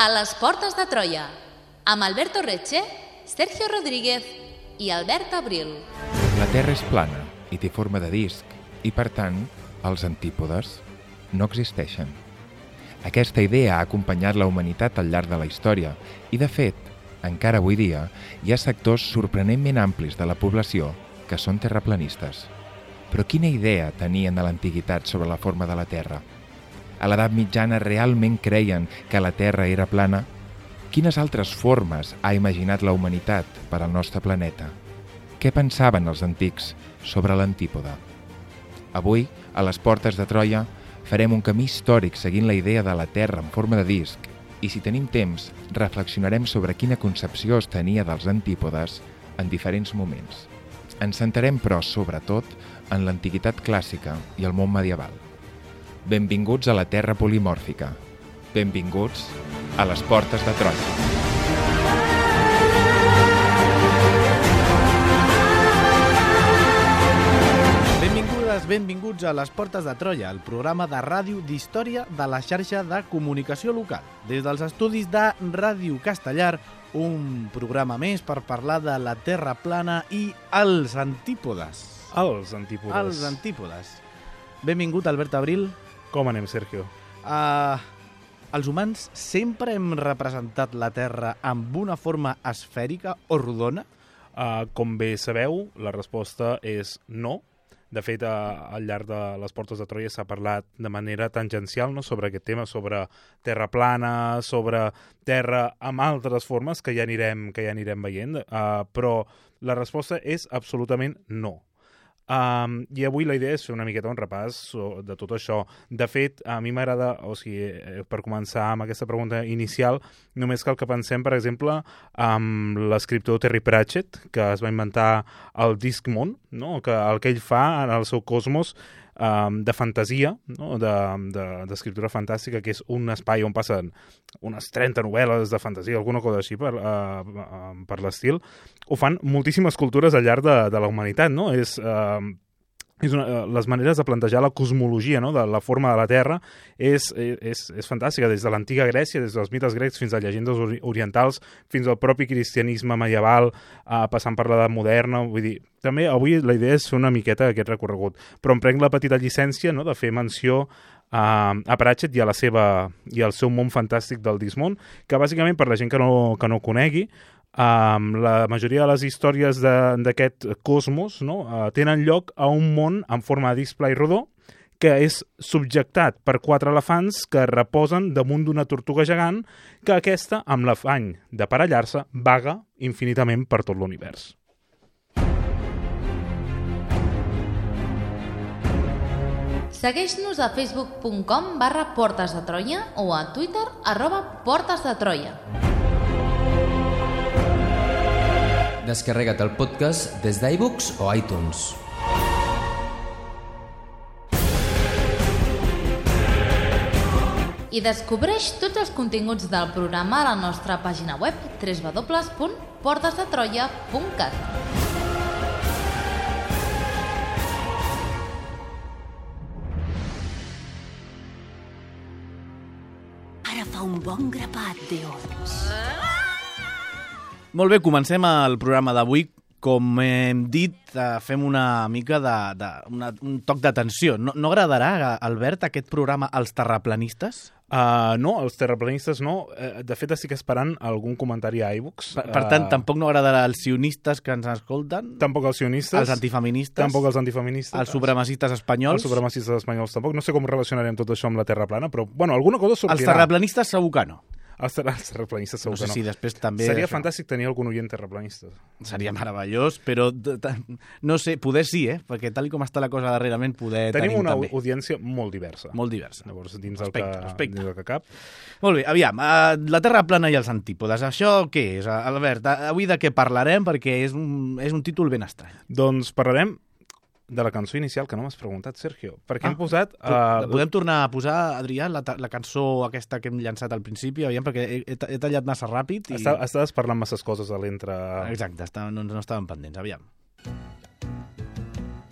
A les portes de Troia, amb Alberto Reche, Sergio Rodríguez i Albert Abril. La Terra és plana i té forma de disc i, per tant, els antípodes no existeixen. Aquesta idea ha acompanyat la humanitat al llarg de la història i, de fet, encara avui dia hi ha sectors sorprenentment amplis de la població que són terraplanistes. Però quina idea tenien a l'antiguitat sobre la forma de la Terra? A l'edat mitjana realment creien que la Terra era plana? Quines altres formes ha imaginat la humanitat per al nostre planeta? Què pensaven els antics sobre l'antípoda? Avui, a les portes de Troia, farem un camí històric seguint la idea de la Terra en forma de disc i, si tenim temps, reflexionarem sobre quina concepció es tenia dels antípodes en diferents moments. Ens centrarem, però, sobretot, en l'antiguitat clàssica i el món medieval. Benvinguts a la Terra polimòrfica. Benvinguts a les portes de Troia. Benvingudes, benvinguts a Les Portes de Troia, el programa de ràdio d'història de la xarxa de comunicació local. Des dels estudis de Ràdio Castellar, un programa més per parlar de la Terra plana i els antípodes. Els antípodes. Els antípodes. Benvingut, Albert Abril. Com anem, Sergio? Uh, els humans sempre hem representat la Terra amb una forma esfèrica o rodona? Uh, com bé sabeu, la resposta és no. De fet, uh, al llarg de les portes de Troia s'ha parlat de manera tangencial no? sobre aquest tema, sobre terra plana, sobre terra amb altres formes que ja anirem, que ja anirem veient, uh, però la resposta és absolutament no. Um, I avui la idea és fer una miqueta un repàs de tot això. De fet, a mi m'agrada, o sigui, eh, per començar amb aquesta pregunta inicial, només cal que pensem, per exemple, amb l'escriptor Terry Pratchett, que es va inventar el Discmon, no? que el que ell fa en el seu cosmos um, de fantasia, no? d'escriptura de, de, fantàstica, que és un espai on passen unes 30 novel·les de fantasia, alguna cosa així per, uh, uh, per l'estil, ho fan moltíssimes cultures al llarg de, de la humanitat, no? És... Uh, és una, les maneres de plantejar la cosmologia no? de la forma de la Terra és, és, és fantàstica, des de l'antiga Grècia, des dels mites grecs fins a llegendes orientals, fins al propi cristianisme medieval, eh, passant per l'edat moderna, vull dir, també avui la idea és fer una miqueta aquest recorregut, però em prenc la petita llicència no? de fer menció a, a Pratchett i a la seva i al seu món fantàstic del Dismon, que bàsicament per la gent que no, que no conegui, Um, la majoria de les històries d'aquest cosmos no, uh, tenen lloc a un món en forma de display rodó que és subjectat per quatre elefants que reposen damunt d'una tortuga gegant que aquesta, amb l'afany d'aparellar-se, vaga infinitament per tot l'univers. Segueix-nos a facebook.com barra Portes de Troia o a Twitter arroba Portes de Troia. Descarrega't el podcast des d'iBooks o iTunes. I descobreix tots els continguts del programa a la nostra pàgina web www.portesdetroia.cat Ara fa un bon grapat d'ons. Molt bé, comencem el programa d'avui. Com hem dit, eh, fem una mica de, de una, un toc d'atenció. No, no agradarà, Albert, aquest programa als terraplanistes? Uh, no, els terraplanistes no. Uh, de fet, estic esperant algun comentari a iBooks. Per, per tant, uh, tampoc no agradarà als sionistes que ens escolten? Tampoc als sionistes. Als antifeministes? Tampoc als antifeministes. Als supremacistes espanyols? Els supremacistes espanyols tampoc. No sé com relacionarem tot això amb la Terra plana, però, bueno, alguna cosa sortirà. Els terraplanistes segur que no. Els, els terraplanistes segur no sé que no. si després també... Seria això. fantàstic tenir algun oient terraplanista. Seria meravellós, però no sé, poder sí, eh? Perquè tal com està la cosa darrerament, poder tenim, tenim una també. audiència molt diversa. Molt diversa. Llavors, dins Respecte, el que, respecte. dins el que cap. Molt bé, aviam, uh, la Terra plana i els antípodes, això què és? Albert, avui de què parlarem? Perquè és un, és un títol ben estrany. Doncs parlarem de la cançó inicial, que no m'has preguntat, Sergio. Perquè Ah, hem posat... Uh, Podem tornar a posar, Adrià, la, la cançó aquesta que hem llançat al principi, aviam, perquè he, he, he tallat massa ràpid i... Està, estaves parlant masses coses a l'entre... Exacte, està, no, no estàvem pendents, aviam.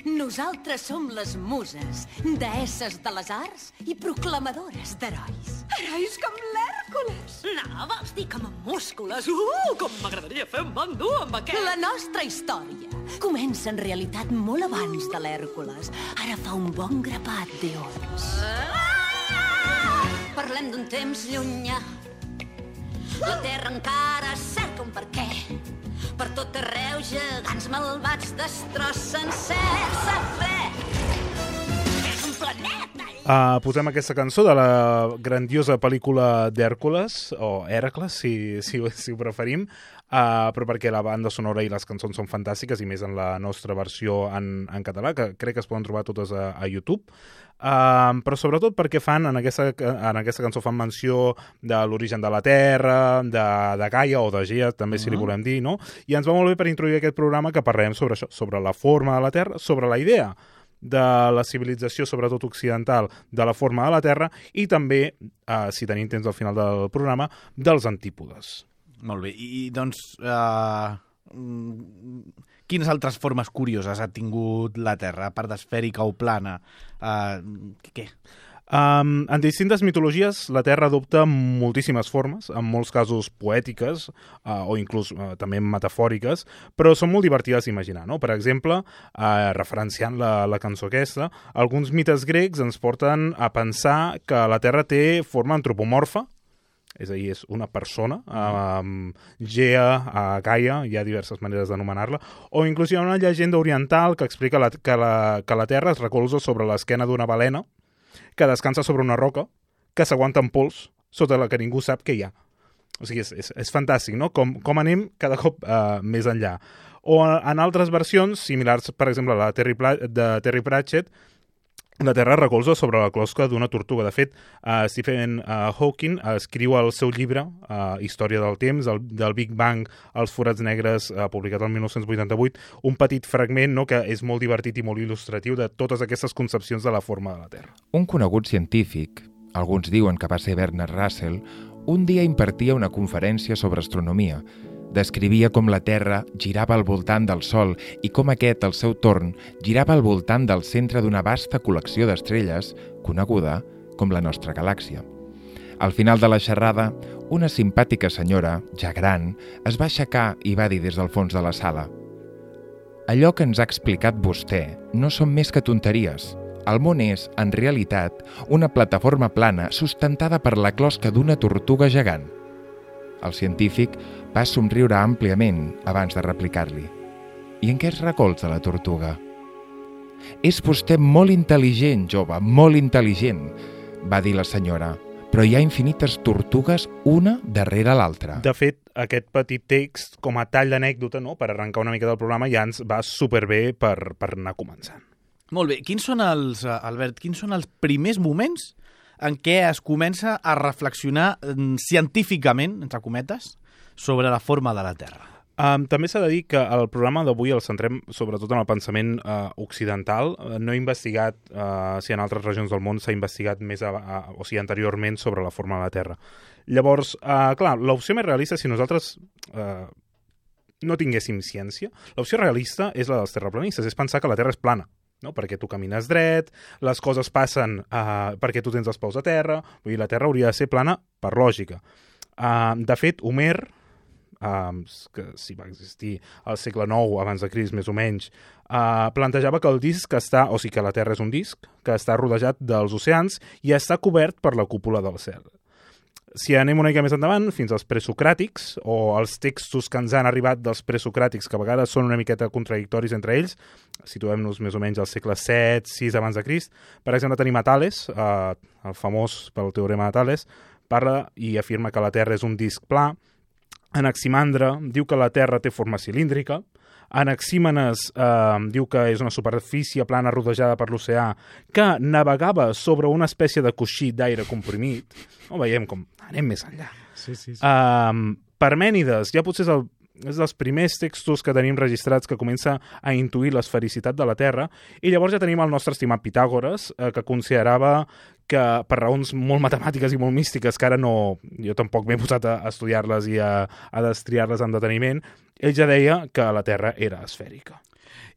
Nosaltres som les muses, deesses de les arts i proclamadores d'herois. Herois com l'Hèrcules. No, vols dir que amb múscules? Uh, com m'agradaria fer un bon dur amb aquest! La nostra història comença en realitat molt abans de l'Hèrcules. Ara fa un bon grapat d'eons. Ah! Parlem d'un temps llunyà. La Terra encara cerca un per què. Per tot arreu gegants malvats destrossen certs saber. És un planeta Uh, posem aquesta cançó de la grandiosa pel·lícula d'Hèrcules, o Hèracles, si, si, si ho preferim, uh, però perquè la banda sonora i les cançons són fantàstiques, i més en la nostra versió en, en català, que crec que es poden trobar totes a, a YouTube. Uh, però sobretot perquè fan, en aquesta, en aquesta cançó fan menció de l'origen de la Terra, de, de Gaia o de Gea, també si li volem dir, no? I ens va molt bé per introduir aquest programa que parlem sobre això, sobre la forma de la Terra, sobre la idea de la civilització, sobretot occidental, de la forma de la Terra i també, eh, si tenim temps al final del programa, dels antípodes. Molt bé. I, doncs, uh, quines altres formes curioses ha tingut la Terra, a part d'esfèrica o plana? Uh, què? Um, en distintes mitologies, la Terra adopta moltíssimes formes, en molts casos poètiques uh, o inclús uh, també metafòriques, però són molt divertides d'imaginar. No? Per exemple, uh, referenciant la, la cançó aquesta, alguns mites grecs ens porten a pensar que la Terra té forma antropomorfa, és a dir, és una persona, um, Gea, uh, Gaia, hi ha diverses maneres d'anomenar-la, o inclús hi ha una llegenda oriental que explica la, que, la, que la Terra es recolza sobre l'esquena d'una balena, que descansa sobre una roca, que s'aguanta en pols, sota la que ningú sap què hi ha. O sigui, és, és, és fantàstic, no? Com, com anem cada cop uh, més enllà. O en altres versions, similars, per exemple, a la Terry Pla de Terry Pratchett, la Terra recolza sobre la closca d'una tortuga. De fet, uh, Stephen uh, Hawking escriu el seu llibre, uh, Història del temps, el, del Big Bang als forats negres, uh, publicat el 1988, un petit fragment no, que és molt divertit i molt il·lustratiu de totes aquestes concepcions de la forma de la Terra. Un conegut científic, alguns diuen que va ser Bernard Russell, un dia impartia una conferència sobre astronomia. Descrivia com la Terra girava al voltant del Sol i com aquest, al seu torn, girava al voltant del centre d'una vasta col·lecció d'estrelles, coneguda com la nostra galàxia. Al final de la xerrada, una simpàtica senyora, ja gran, es va aixecar i va dir des del fons de la sala Allò que ens ha explicat vostè no són més que tonteries. El món és, en realitat, una plataforma plana sustentada per la closca d'una tortuga gegant. El científic va somriure àmpliament abans de replicar-li. I en què es recolza la tortuga? És vostè molt intel·ligent, jove, molt intel·ligent, va dir la senyora, però hi ha infinites tortugues una darrere l'altra. De fet, aquest petit text, com a tall d'anècdota, no? per arrencar una mica del programa, ja ens va superbé per, per anar començant. Molt bé. Quins són els, eh, Albert, quins són els primers moments en què es comença a reflexionar mm, científicament, entre cometes, sobre la forma de la Terra? Um, també s'ha de dir que el programa d'avui el centrem sobretot en el pensament uh, occidental. Uh, no he investigat uh, si en altres regions del món s'ha investigat més a, a, o sigui, anteriorment sobre la forma de la Terra. Llavors, uh, clar, l'opció més realista, si nosaltres uh, no tinguéssim ciència, l'opció realista és la dels terraplanistes, és pensar que la Terra és plana no? perquè tu camines dret, les coses passen uh, perquè tu tens els peus a terra, vull dir, la Terra hauria de ser plana per lògica. Uh, de fet, Homer, um, que si va existir al segle IX abans de Crist més o menys, uh, plantejava que el disc està, o sigui que la Terra és un disc, que està rodejat dels oceans i està cobert per la cúpula del cel. Si anem una mica més endavant, fins als presocràtics, o els textos que ens han arribat dels presocràtics, que a vegades són una miqueta contradictoris entre ells, situem-nos més o menys al segle VII, VI abans de Crist. Per exemple, tenim a Tales, eh, el famós pel teorema de Tales, parla i afirma que la Terra és un disc pla, Anaximandre diu que la Terra té forma cilíndrica, Anaxímenes eh, diu que és una superfície plana rodejada per l'oceà que navegava sobre una espècie de coixí d'aire comprimit. No veiem com anem més enllà. Sí, sí, sí. Um, Parmènides, ja potser és, el, és dels primers textos que tenim registrats que comença a intuir l'esfericitat de la Terra, i llavors ja tenim el nostre estimat Pitàgores, eh, que considerava que per raons molt matemàtiques i molt místiques, que ara no, jo tampoc m'he posat a, estudiar-les i a, a destriar-les amb deteniment, ell ja deia que la Terra era esfèrica.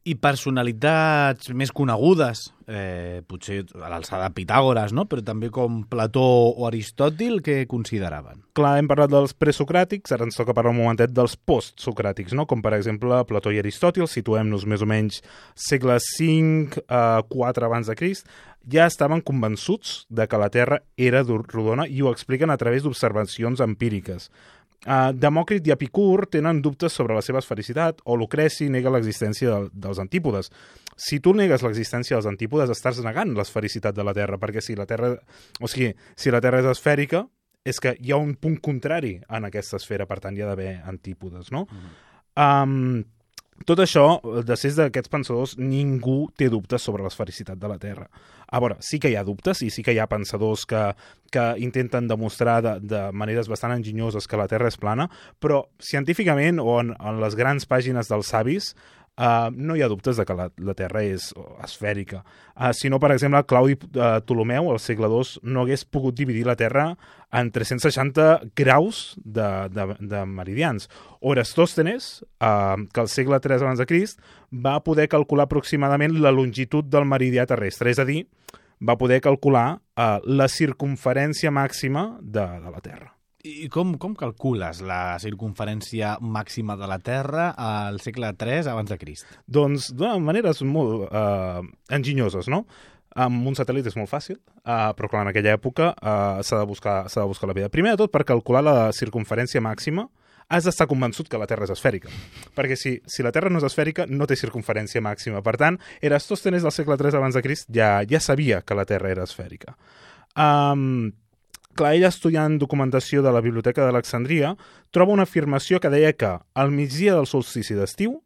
I personalitats més conegudes, eh, potser a l'alçada de Pitàgores, no? però també com Plató o Aristòtil, què consideraven? Clar, hem parlat dels presocràtics, ara ens toca parlar un momentet dels postsocràtics, no? com per exemple Plató i Aristòtil, situem-nos més o menys segle V, eh, 4 abans de Crist, ja estaven convençuts de que la Terra era rodona i ho expliquen a través d'observacions empíriques. Uh, Demòcrit i Epicur tenen dubtes sobre la seva esfericitat o Lucreci nega l'existència de, dels antípodes. Si tu negues l'existència dels antípodes, estàs negant l'esfericitat de la Terra, perquè si la Terra... O sigui, si la Terra és esfèrica, és que hi ha un punt contrari en aquesta esfera, per tant hi ha d'haver antípodes, no? Mm -hmm. um, tot això, després d'aquests pensadors, ningú té dubtes sobre l'esfericitat de la Terra. A veure, sí que hi ha dubtes i sí que hi ha pensadors que, que intenten demostrar de, de maneres bastant enginyoses que la Terra és plana, però científicament o en, en les grans pàgines dels savis Uh, no hi ha dubtes de que la, la Terra és esfèrica. Uh, si no, per exemple, Claudi uh, Ptolomeu, al segle II, no hagués pogut dividir la Terra en 360 graus de, de, de meridians. O Erastòstenes, uh, que al segle III abans de Crist, va poder calcular aproximadament la longitud del meridià terrestre, és a dir, va poder calcular uh, la circunferència màxima de, de la Terra. I com, com calcules la circunferència màxima de la Terra al segle III abans de Crist? Doncs de maneres molt uh, enginyoses, no? Amb un satèl·lit és molt fàcil, uh, però clar, en aquella època uh, s'ha de, buscar, de buscar la vida. Primer de tot, per calcular la circunferència màxima, has d'estar convençut que la Terra és esfèrica. Perquè si, si la Terra no és esfèrica, no té circunferència màxima. Per tant, Erastòstenes del segle III abans de Crist ja, ja sabia que la Terra era esfèrica. Um, clar, ella estudiant documentació de la Biblioteca d'Alexandria, troba una afirmació que deia que al migdia del solstici d'estiu,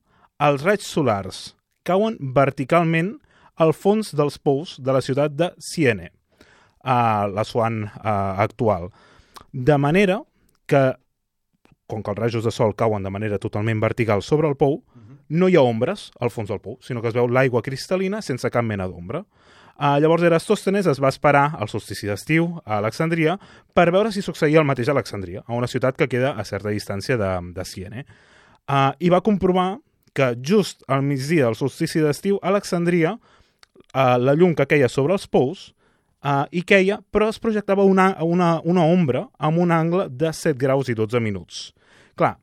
els raigs solars cauen verticalment al fons dels pous de la ciutat de Siene, a la Swan uh, actual. De manera que, com que els rajos de sol cauen de manera totalment vertical sobre el pou, no hi ha ombres al fons del pou, sinó que es veu l'aigua cristal·lina sense cap mena d'ombra. Uh, llavors Erastòstenes es va esperar al solstici d'estiu a Alexandria per veure si succeïa el mateix a Alexandria, a una ciutat que queda a certa distància de, de Siene. Uh, I va comprovar que just al migdia del solstici d'estiu a Alexandria uh, la llum que queia sobre els pous uh, i queia, però es projectava una, una, una ombra amb un angle de 7 graus i 12 minuts. Clar,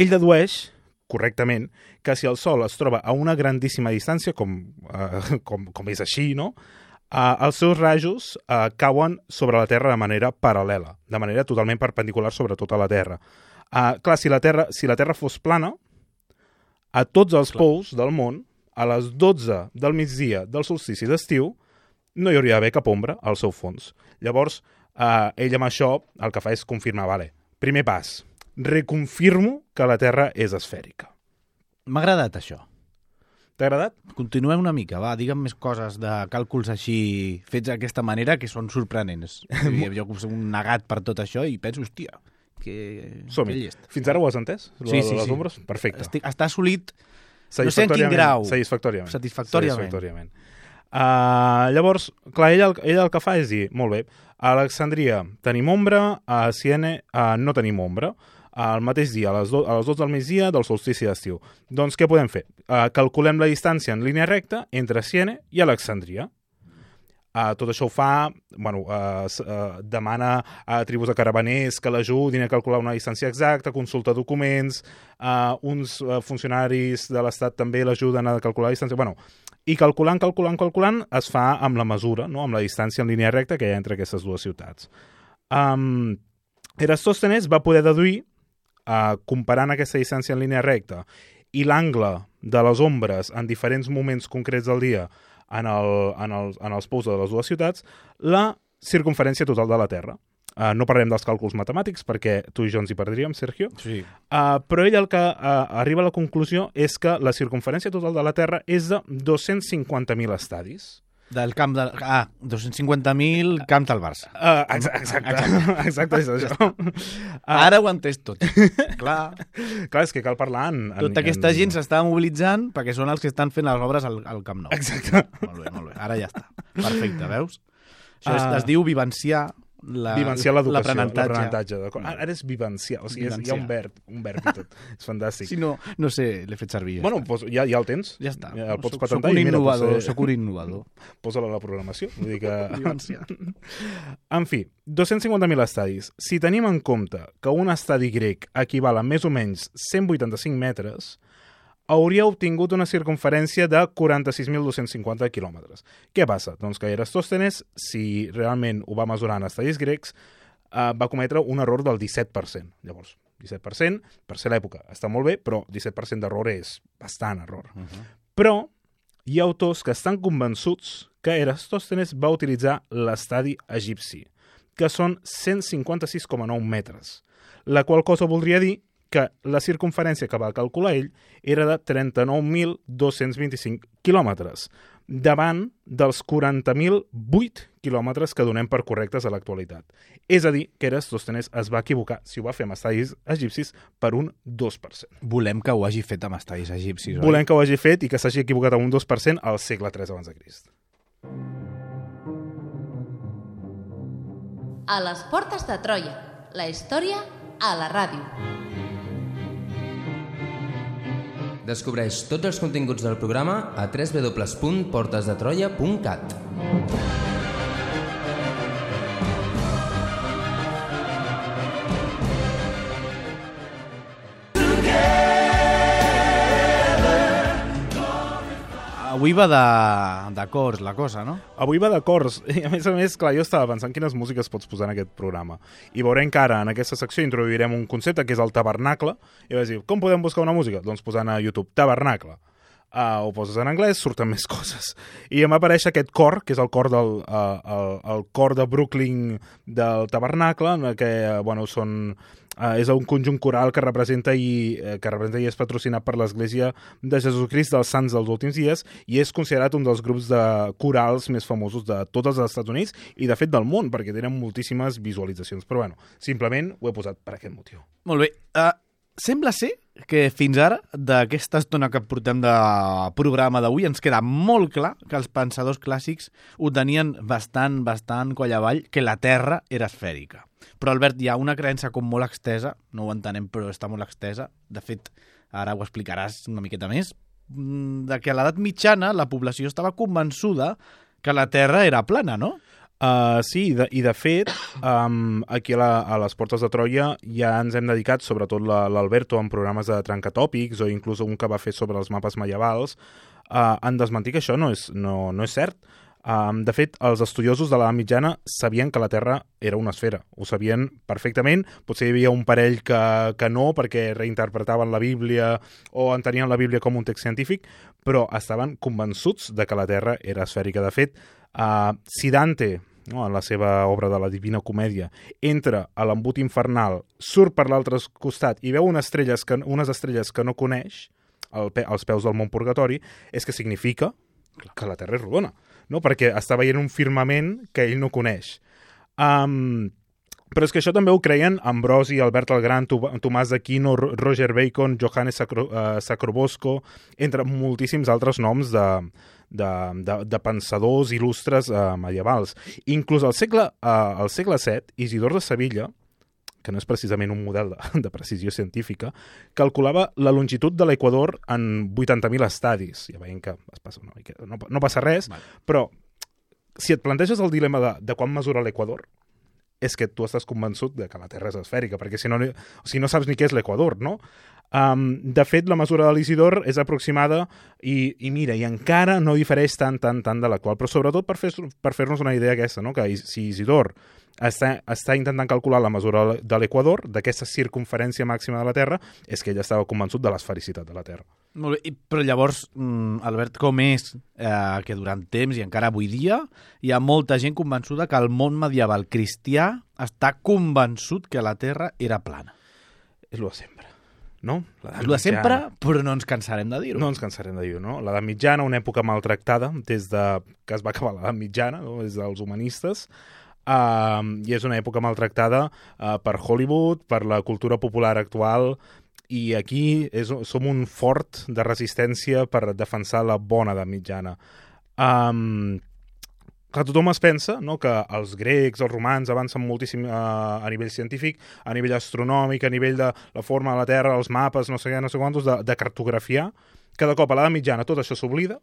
ell dedueix correctament, que si el Sol es troba a una grandíssima distància, com, uh, com, com és així, no? Uh, els seus rajos uh, cauen sobre la Terra de manera paral·lela, de manera totalment perpendicular sobre tota la Terra. Uh, clar, si la Terra, si la Terra fos plana, a tots els clar. pous del món, a les 12 del migdia del solstici d'estiu, no hi hauria d'haver cap ombra al seu fons. Llavors, uh, ell amb això el que fa és confirmar, vale, primer pas, reconfirmo que la Terra és esfèrica. M'ha agradat això. T'ha agradat? Continuem una mica, va, digue'm més coses de càlculs així fets d'aquesta manera que són sorprenents. jo soc un negat per tot això i penso, hòstia, que... som -hi. Fins ara ho has entès? Sí, sí, les sí. ombres? Perfecte. Estic, està assolit, no sé en quin grau. Satisfactòriament. Satisfactòriament. Satisfactòriament. Uh, llavors, clar, ell el, ell el que fa és dir, molt bé, a Alexandria tenim ombra, a Siene uh, no tenim ombra, al mateix dia, a les, do, a les 12 del migdia del solstici d'estiu. Doncs què podem fer? Uh, calculem la distància en línia recta entre Siene i Alexandria. Uh, tot això ho fa, bueno, uh, uh, demana a tribus de caravaners que l'ajudin a calcular una distància exacta, consulta documents, uh, uns uh, funcionaris de l'Estat també l'ajuden a calcular la distància... Bueno, i calculant, calculant, calculant, es fa amb la mesura, no? amb la distància en línia recta que hi ha entre aquestes dues ciutats. Um, Erastòstenes va poder deduir eh, comparant aquesta distància en línia recta i l'angle de les ombres en diferents moments concrets del dia en, el, en, el, en els pous de les dues ciutats, la circunferència total de la Terra. Uh, no parlem dels càlculs matemàtics perquè tu i jo ens hi perdríem, Sergio. Sí. Uh, però ell el que uh, arriba a la conclusió és que la circunferència total de la Terra és de 250.000 estadis. Del camp de... Ah, 250.000 camp del Barça. Uh, exacte, exacte, exacte, és això. Uh, Ara ho entès tot. Clar. Clar, és que cal parlar en... en Tota aquesta en... gent s'està mobilitzant perquè són els que estan fent les obres al, al Camp Nou. Exacte. Molt bé, molt bé. Ara ja està. Perfecte, veus? Això es, Ah. es diu vivenciar la- vivenciar l'educació, l'aprenentatge. d'acord? Ara és vivenciar, o sigui, és, hi ha un Vivenciar. verb, un verb i tot. És fantàstic. Si no, no sé, l'he fet servir. ja Bueno, pues, ja, ja el tens. ja està. Ja el pots soc, patentar soc un i mira, innovador, pues, eh, soc un innovador. posa-la a la programació. Vull dir que... Vivenciar. En fi, 250.000 estadis. Si tenim en compte que un estadi grec equival a més o menys 185 metres, hauria obtingut una circunferència de 46.250 quilòmetres. Què passa? Doncs que Erastòstenes, si realment ho va mesurar en estadis grecs, eh, va cometre un error del 17%. Llavors, 17%, per ser l'època, està molt bé, però 17% d'error és bastant error. Uh -huh. Però hi ha autors que estan convençuts que Erastòstenes va utilitzar l'estadi egipci, que són 156,9 metres, la qual cosa voldria dir que la circunferència que va calcular ell era de 39.225 quilòmetres, davant dels 40.008 quilòmetres que donem per correctes a l'actualitat. És a dir, que Erastòstenes es va equivocar, si ho va fer amb estadis egipcis, per un 2%. Volem que ho hagi fet amb estadis egipcis, oi? Volem que ho hagi fet i que s'hagi equivocat amb un 2% al segle III abans de Crist. A les portes de Troia. La història a la ràdio. Descobreix tots els continguts del programa a www.portesdetroia.cat. Avui va de, de cors la cosa, no? Avui va d'acords. I a més a més, clar, jo estava pensant quines músiques pots posar en aquest programa. I veurem que ara, en aquesta secció, introduirem un concepte que és el tabernacle. I vas dir, com podem buscar una música? Doncs posant a YouTube tabernacle. Uh, ho poses en anglès, surten més coses. I em va aparèixer aquest cor, que és el cor del uh, el, el cor de Brooklyn del tabernacle, que, uh, bueno, són Uh, és un conjunt coral que representa i, uh, que representa i és patrocinat per l'Església de Jesucrist dels Sants dels Últims Dies i és considerat un dels grups de corals més famosos de tots els Estats Units i de fet del món, perquè tenen moltíssimes visualitzacions. Però bueno, simplement ho he posat per aquest motiu. Molt bé. Uh, sembla ser que fins ara, d'aquesta estona que portem de programa d'avui, ens queda molt clar que els pensadors clàssics ho tenien bastant, bastant coll avall, que la Terra era esfèrica. Però, Albert, hi ha una creença com molt extesa, no ho entenem, però està molt extesa. De fet, ara ho explicaràs una miqueta més, mm, de que a l'edat mitjana la població estava convençuda que la Terra era plana, no? Uh, sí, de, i de fet, um, aquí a, la, a les Portes de Troia ja ens hem dedicat, sobretot la- l'Alberto, en programes de trencatòpics o inclús un que va fer sobre els mapes medievals, uh, en desmentir que això no és, no, no és cert. Um, de fet, els estudiosos de l'edat mitjana sabien que la Terra era una esfera. Ho sabien perfectament. Potser hi havia un parell que, que no, perquè reinterpretaven la Bíblia o entenien la Bíblia com un text científic, però estaven convençuts de que la Terra era esfèrica. De fet, uh, si Dante no, en la seva obra de la Divina Comèdia, entra a l'embut infernal, surt per l'altre costat i veu unes estrelles que, unes estrelles que no coneix, al pe, als peus del món purgatori, és que significa que la Terra és rodona, no? perquè està veient un firmament que ell no coneix. Um, però és que això també ho creien Ambrosi, Albert el Gran, Tomàs d'Aquino, Ro- Roger Bacon, Johannes Sacro, uh, Sacrobosco, entre moltíssims altres noms de, de, de, de pensadors il·lustres uh, medievals. Inclús al segle, uh, al segle VII, Isidor de Sevilla, que no és precisament un model de, de precisió científica, calculava la longitud de l'equador en 80.000 estadis. Ja veiem que es passa una mica, no, no passa res, Vale. però si et planteges el dilema de, de quan mesura l'equador, és que tu estàs convençut de que la Terra és esfèrica, perquè si no, o sigui, no saps ni què és l'equador, no? Um, de fet, la mesura de l'Isidor és aproximada i, i mira, i encara no difereix tant, tant, tant de l'actual, però sobretot per fer- per fer-nos una idea aquesta, no? que si Isidor està, està intentant calcular la mesura de l'equador, d'aquesta circunferència màxima de la Terra, és que ell estava convençut de l'esfericitat de la Terra. Molt bé, i- però llavors, mm, Albert, com és eh, que durant temps i encara avui dia hi ha molta gent convençuda que el món medieval cristià està convençut que la Terra era plana? És el de sempre, no? És el de sempre, però no ens cansarem de dir-ho. No ens cansarem de dir-ho, no? L'edat mitjana, una època maltractada, des de que es va acabar l'edat mitjana, no? des dels humanistes, uh, i és una època maltractada uh, per Hollywood, per la cultura popular actual, i aquí és, som un fort de resistència per defensar la bona edat mitjana. Um, clar, tothom es pensa no, que els grecs, els romans avancen moltíssim eh, a nivell científic, a nivell astronòmic, a nivell de la forma de la Terra, els mapes, no sé què, no sé quantos, de, de cartografiar. Cada cop a l'edat mitjana tot això s'oblida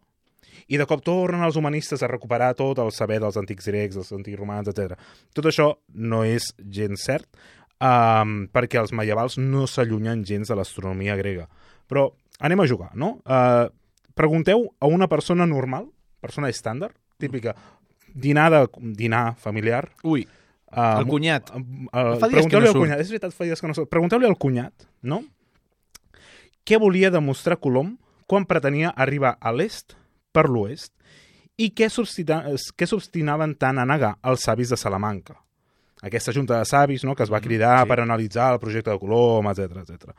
i de cop tornen els humanistes a recuperar tot el saber dels antics grecs, dels antics romans, etc. Tot això no és gens cert, um, perquè els medievals no s'allunyen gens de l'astronomia grega. Però anem a jugar, no? Uh, pregunteu a una persona normal, persona estàndard, típica, dinar, de, dinar familiar, Ui, Uh, el cunyat. Uh, Fa dies que no surt. cunyat. És veritat, fa dies que no surt. Pregunteu-li al cunyat, no? Què volia demostrar Colom quan pretenia arribar a l'est per l'oest i què què s'obstinaven tant a negar els savis de Salamanca? Aquesta junta de savis no, que es va cridar sí. sí. per analitzar el projecte de Colom, etc etc.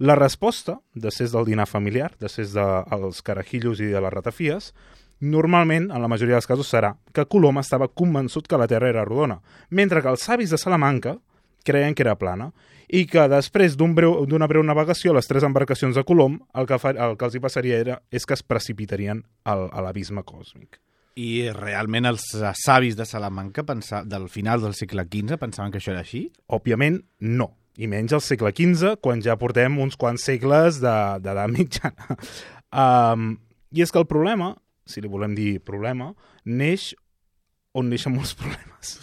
La resposta, després del dinar familiar, després dels carajillos i de les ratafies, normalment, en la majoria dels casos, serà que Colom estava convençut que la Terra era rodona, mentre que els savis de Salamanca creien que era plana i que després d'una breu, breu navegació, les tres embarcacions de Colom, el que, fa, el que els hi passaria era, és que es precipitarien al, a l'abisme còsmic. I realment els savis de Salamanca pensa, del final del segle XV pensaven que això era així? Òbviament, no. I menys al segle XV, quan ja portem uns quants segles d'edat de, mitjana. Um, I és que el problema, si li volem dir problema, neix on neixen molts problemes.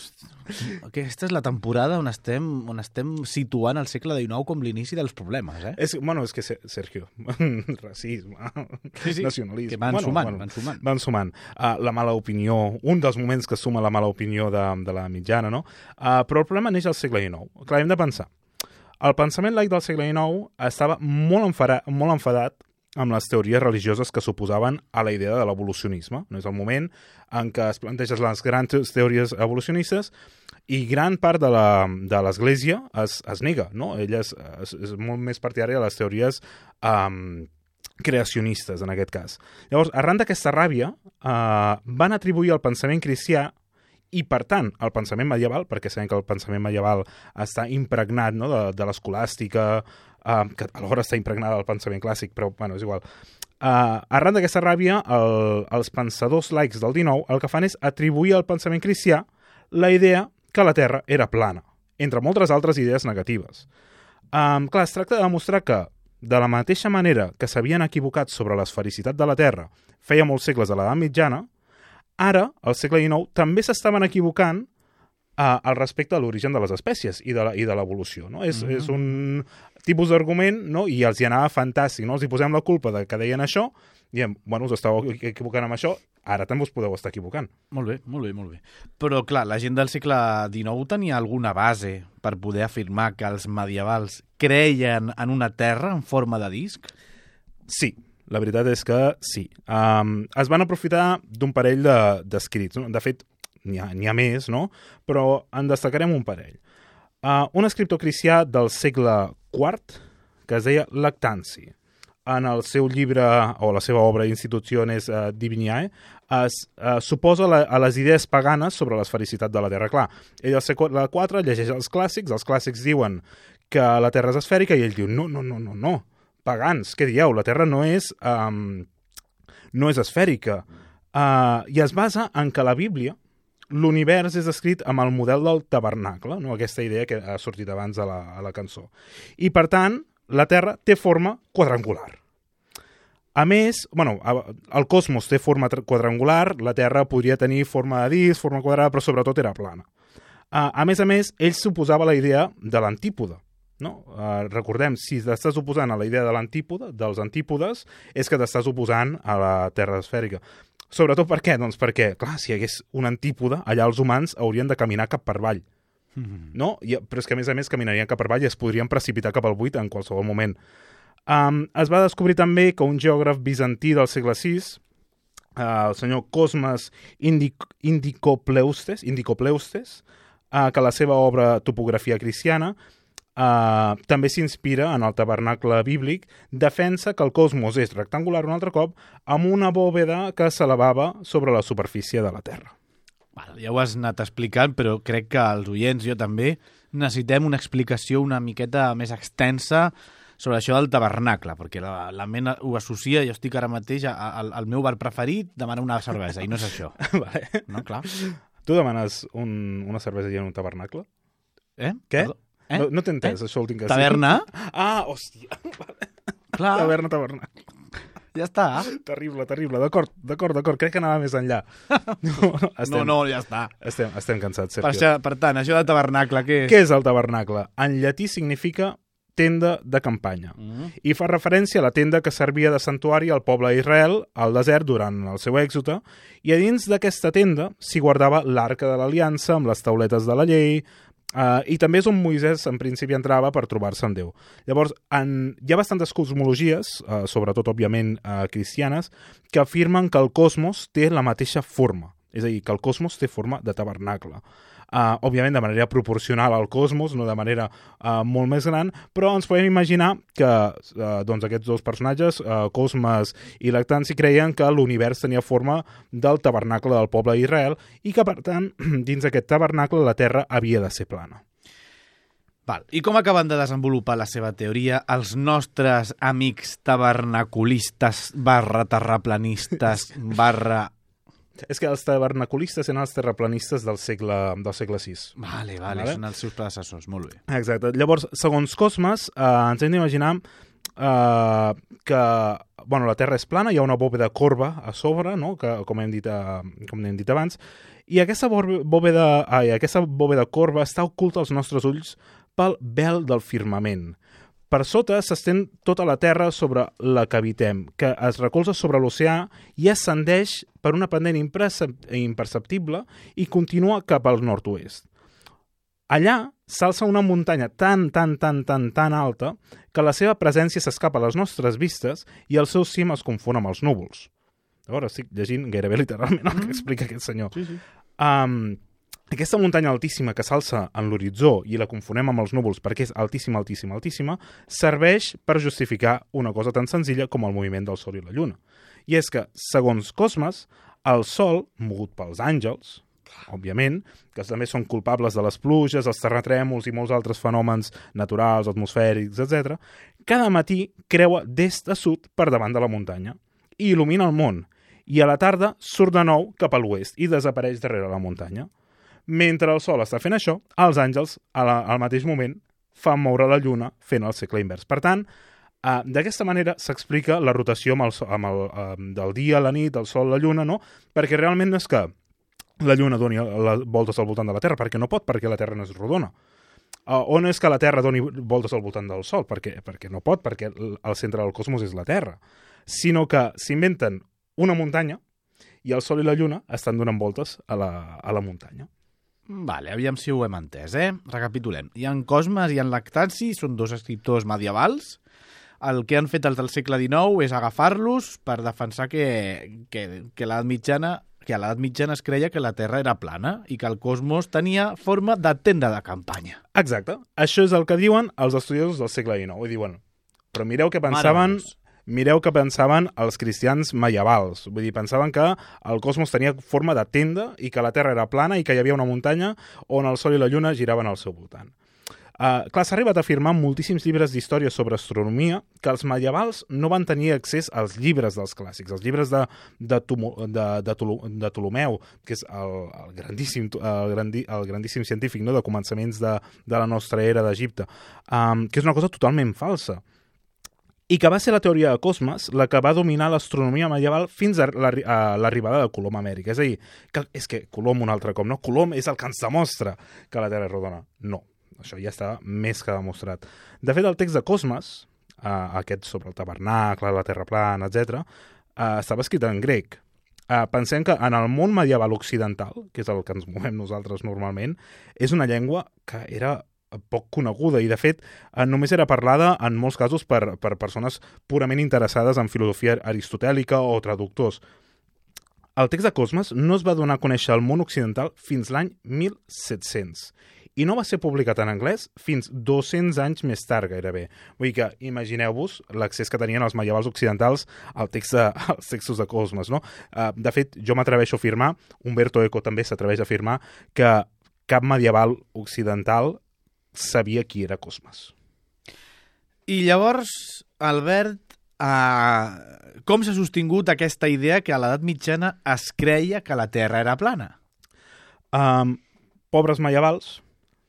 Aquesta és la temporada on estem, on estem situant el segle XIX com l'inici dels problemes, eh? És, bueno, és que, Se- Sergio, racisme, Sí, sí, nacionalisme... que van bueno, sumant, bueno, van sumant. Van sumant. Uh, la mala opinió, un dels moments que suma la mala opinió de, de la mitjana, no? Uh, però el problema neix al segle XIX. Clar, hem de pensar. El pensament laic del segle XIX estava molt, enfara, molt enfadat amb les teories religioses que s'oposaven a la idea de l'evolucionisme. No és el moment en què es plantegen les grans teories evolucionistes i gran part de l'Església es, es nega, no? Ella és, és, és molt més partidària de les teories um, creacionistes, en aquest cas. Llavors, arran d'aquesta ràbia, uh, van atribuir al pensament cristià i, per tant, al pensament medieval, perquè sabem que el pensament medieval està impregnat no, de, de l'escolàstica, uh, que alhora està impregnada del pensament clàssic, però, bueno, és igual. Uh, arran d'aquesta ràbia, el, els pensadors laics del XIX el que fan és atribuir al pensament cristià la idea que la Terra era plana, entre moltes altres idees negatives. Um, clar, es tracta de demostrar que, de la mateixa manera que s'havien equivocat sobre l'esfericitat de la Terra feia molts segles de l'edat mitjana, ara, al segle XIX, també s'estaven equivocant uh, al respecte a l'origen de les espècies i de la- i de l'evolució. No? És, mm -hmm. és un tipus d'argument no? i els hi anava fantàstic. No? Els hi posem la culpa de que deien això i diem, bueno, us estàu equivocant amb això, ara també us podeu estar equivocant. Molt bé, molt bé, molt bé. Però, clar, la gent del segle XIX tenia alguna base per poder afirmar que els medievals creien en una terra en forma de disc? Sí, la veritat és que sí. Um, es van aprofitar d'un parell de- d'escrits. De, no? De fet, n'hi ha, ha més, no? Però en destacarem un parell. Uh, un escriptor cristià del segle IV que es deia Lactanci. En el seu llibre, o la seva obra Instituciones uh, Diviniae, es uh, suposa la, a les idees paganes sobre l'esfericitat de la Terra. Clar, ell al segle IV llegeix els clàssics, els clàssics diuen que la Terra és esfèrica i ell diu, no, no, no, no, no, pagans, què dieu? La Terra no és, um, no és esfèrica. Uh, I es basa en que la Bíblia, l'univers és escrit amb el model del tabernacle, no? aquesta idea que ha sortit abans a la, a la cançó. I, per tant, la Terra té forma quadrangular. A més, bueno, a- el cosmos té forma quadrangular, la Terra podria tenir forma de disc, forma quadrada, però sobretot era plana. Uh, a més a més, ell s'oposava a la idea de l'antípoda. No? Uh, recordem, si t'estàs oposant a la idea de l'antípoda, dels antípodes, és que t'estàs oposant a la Terra esfèrica. Sobretot per què? Doncs perquè, clar, si hi hagués un antípoda, allà els humans haurien de caminar cap per avall. No? I, però és que, a més a més, caminarien cap per avall i es podrien precipitar cap al buit en qualsevol moment. Um, es va descobrir també que un geògraf bizantí del segle VI, uh, el senyor Cosmas Indic Indicopleustes, Indicopleustes uh, que la seva obra Topografia cristiana uh, també s'inspira en el tabernacle bíblic, defensa que el cosmos és rectangular un altre cop amb una bòveda que s'elevava sobre la superfície de la Terra. Val, ja ho has anat explicant, però crec que els oients, jo també, necessitem una explicació una miqueta més extensa sobre això del tabernacle, perquè la, la ment ho associa, jo estic ara mateix a- a- al, al meu bar preferit, demanar una cervesa, i no és això. vale. No, clar. Tu demanes un, una cervesa i un tabernacle? Eh? Què? Perdó? Eh? No, no t'he entès, això últim que sí. Taverna? Ah, hòstia. Clar, Taverna, tabernacle. ja està. Terrible, terrible. D'acord, d'acord, d'acord. Crec que anava més enllà. No, estem, No, no, ja està. Estem, estem cansats, Per, Sergio. això, per tant, això de tabernacle, què és? Què és el tabernacle? En llatí significa tenda de campanya Mm. i fa referència a la tenda que servia de santuari al poble d'Israel al desert durant el seu èxode i a dins d'aquesta tenda s'hi guardava l'arca de l'aliança amb les tauletes de la llei Uh, I també és on Moisès en principi entrava per trobar-se amb Déu. Llavors, en, hi ha bastantes cosmologies, uh, sobretot, òbviament, uh, cristianes, que afirmen que el cosmos té la mateixa forma. És a dir, que el cosmos té forma de tabernacle. Uh, òbviament de manera proporcional al cosmos, no de manera uh, molt més gran, però ens podem imaginar que uh, doncs aquests dos personatges, uh, Cosmes i Lactanci, creien que l'univers tenia forma del tabernacle del poble d'Israel i que, per tant, dins d'aquest tabernacle la Terra havia de ser plana. Val. I com acaben de desenvolupar la seva teoria els nostres amics tabernaculistes barra terraplanistes barra... És que els tabernaculistes eren els terraplanistes del segle, del segle VI. Vale, vale, Vale. són els seus predecessors, molt bé. Exacte. Llavors, segons Cosmes, eh, ens hem d'imaginar eh, que bueno, la Terra és plana, hi ha una bòveda corba a sobre, no? que, com, hem dit, eh, com hem dit abans, i aquesta bòveda, ai, aquesta bòveda corba està oculta als nostres ulls pel vel del firmament. Per sota s'estén tota la terra sobre la que habitem, que es recolza sobre l'oceà i ascendeix per una pendent impercep- imperceptible i continua cap al nord-oest. Allà s'alça una muntanya tan, tan, tan, tan, tan alta que la seva presència s'escapa a les nostres vistes i el seu cim es confon amb els núvols. Llavors estic llegint gairebé literalment el que explica aquest senyor. Sí, sí. Um, aquesta muntanya altíssima que s'alça en l'horitzó i la confonem amb els núvols perquè és altíssima, altíssima, altíssima, serveix per justificar una cosa tan senzilla com el moviment del Sol i la Lluna. I és que, segons Cosmes, el Sol, mogut pels àngels, òbviament, que també són culpables de les pluges, els terratrèmols i molts altres fenòmens naturals, atmosfèrics, etc., cada matí creua d'est a sud per davant de la muntanya i il·lumina el món, i a la tarda surt de nou cap a l'oest i desapareix darrere la muntanya. Mentre el Sol està fent això, els àngels, la, al mateix moment, fan moure la Lluna fent el segle invers. Per tant, eh, d'aquesta manera s'explica la rotació amb el, amb el, eh, del dia, la nit, el Sol, la Lluna, no? Perquè realment no és que la Lluna doni les voltes al voltant de la Terra, perquè no pot, perquè la Terra no és rodona. Uh, o no és que la Terra doni voltes al voltant del Sol, perquè, perquè no pot, perquè el centre del cosmos és la Terra, sinó que s'inventen una muntanya i el Sol i la Lluna estan donant voltes a la, a la muntanya. Vale, aviam si ho hem entès, eh? Recapitulem. Hi ha en Cosmes i en Lactanci, són dos escriptors medievals. El que han fet els del segle XIX és agafar-los per defensar que, que, que l'edat mitjana que a l'edat mitjana es creia que la Terra era plana i que el cosmos tenia forma de tenda de campanya. Exacte. Això és el que diuen els estudiosos del segle XIX. I diuen, però mireu què pensaven, Meravellós. Mireu què pensaven els cristians medievals. Vull dir, pensaven que el cosmos tenia forma de tenda i que la Terra era plana i que hi havia una muntanya on el Sol i la Lluna giraven al seu voltant. Uh, clar, s'ha arribat a afirmar en moltíssims llibres d'història sobre astronomia que els medievals no van tenir accés als llibres dels clàssics, els llibres de, de, Tumo, de, de, Tolo, de Ptolomeu, que és el, el, grandíssim, el, grandi, el grandíssim científic no? de començaments de, de la nostra era d'Egipte, um, que és una cosa totalment falsa i que va ser la teoria de Cosmes la que va dominar l'astronomia medieval fins a l'arri- a l'arribada de Colom a Amèrica. És a dir, que, és que Colom un altre cop, no? Colom és el que ens demostra que la Terra és rodona. No, això ja està més que demostrat. De fet, el text de Cosmes, eh, aquest sobre el tabernacle, la Terra plana, etc., eh, estava escrit en grec. Eh, pensem que en el món medieval occidental, que és el que ens movem nosaltres normalment, és una llengua que era poc coneguda i, de fet, eh, només era parlada en molts casos per, per persones purament interessades en filosofia aristotèlica o traductors. El text de Cosmes no es va donar a conèixer al món occidental fins l'any 1700 i no va ser publicat en anglès fins 200 anys més tard gairebé. Vull dir que imagineu-vos l'accés que tenien els medievals occidentals al text de, als textos de Cosmes. No? Uh, de fet, jo m'atreveixo a afirmar, Umberto Eco també s'atreveix a afirmar, que cap medieval occidental sabia qui era Cosmes. I llavors, Albert, eh, com s'ha sostingut aquesta idea que a l'edat mitjana es creia que la Terra era plana? Um, pobres medievals,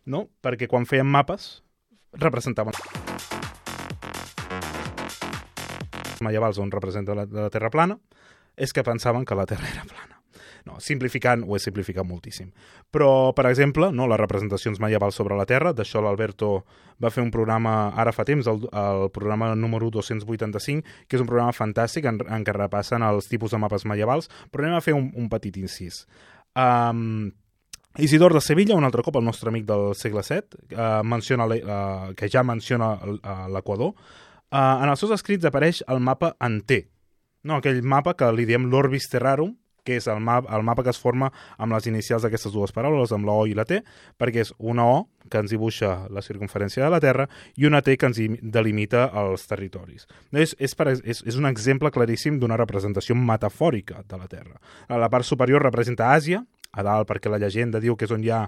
no? Perquè quan feien mapes representaven medievals on representa la, la Terra plana és que pensaven que la Terra era plana. No, simplificant, ho he simplificat moltíssim. Però, per exemple, no, les representacions medievals sobre la Terra, d'això l'Alberto va fer un programa ara fa temps, el, el programa número 285, que és un programa fantàstic en, en què repassen els tipus de mapes medievals, però anem a fer un, un petit incís. Um, Isidor de Sevilla, un altre cop el nostre amic del segle VII, uh, menciona uh, que ja menciona l'Equador, uh, en els seus escrits apareix el mapa en T, no, aquell mapa que li diem l'Orbis Terrarum, que és el, map, el mapa que es forma amb les inicials d'aquestes dues paraules, amb la O i la T, perquè és una O que ens dibuixa la circunferència de la Terra i una T que ens delimita els territoris. És, és, per, és, és un exemple claríssim d'una representació metafòrica de la Terra. A la part superior representa Àsia, a dalt perquè la llegenda diu que és on hi ha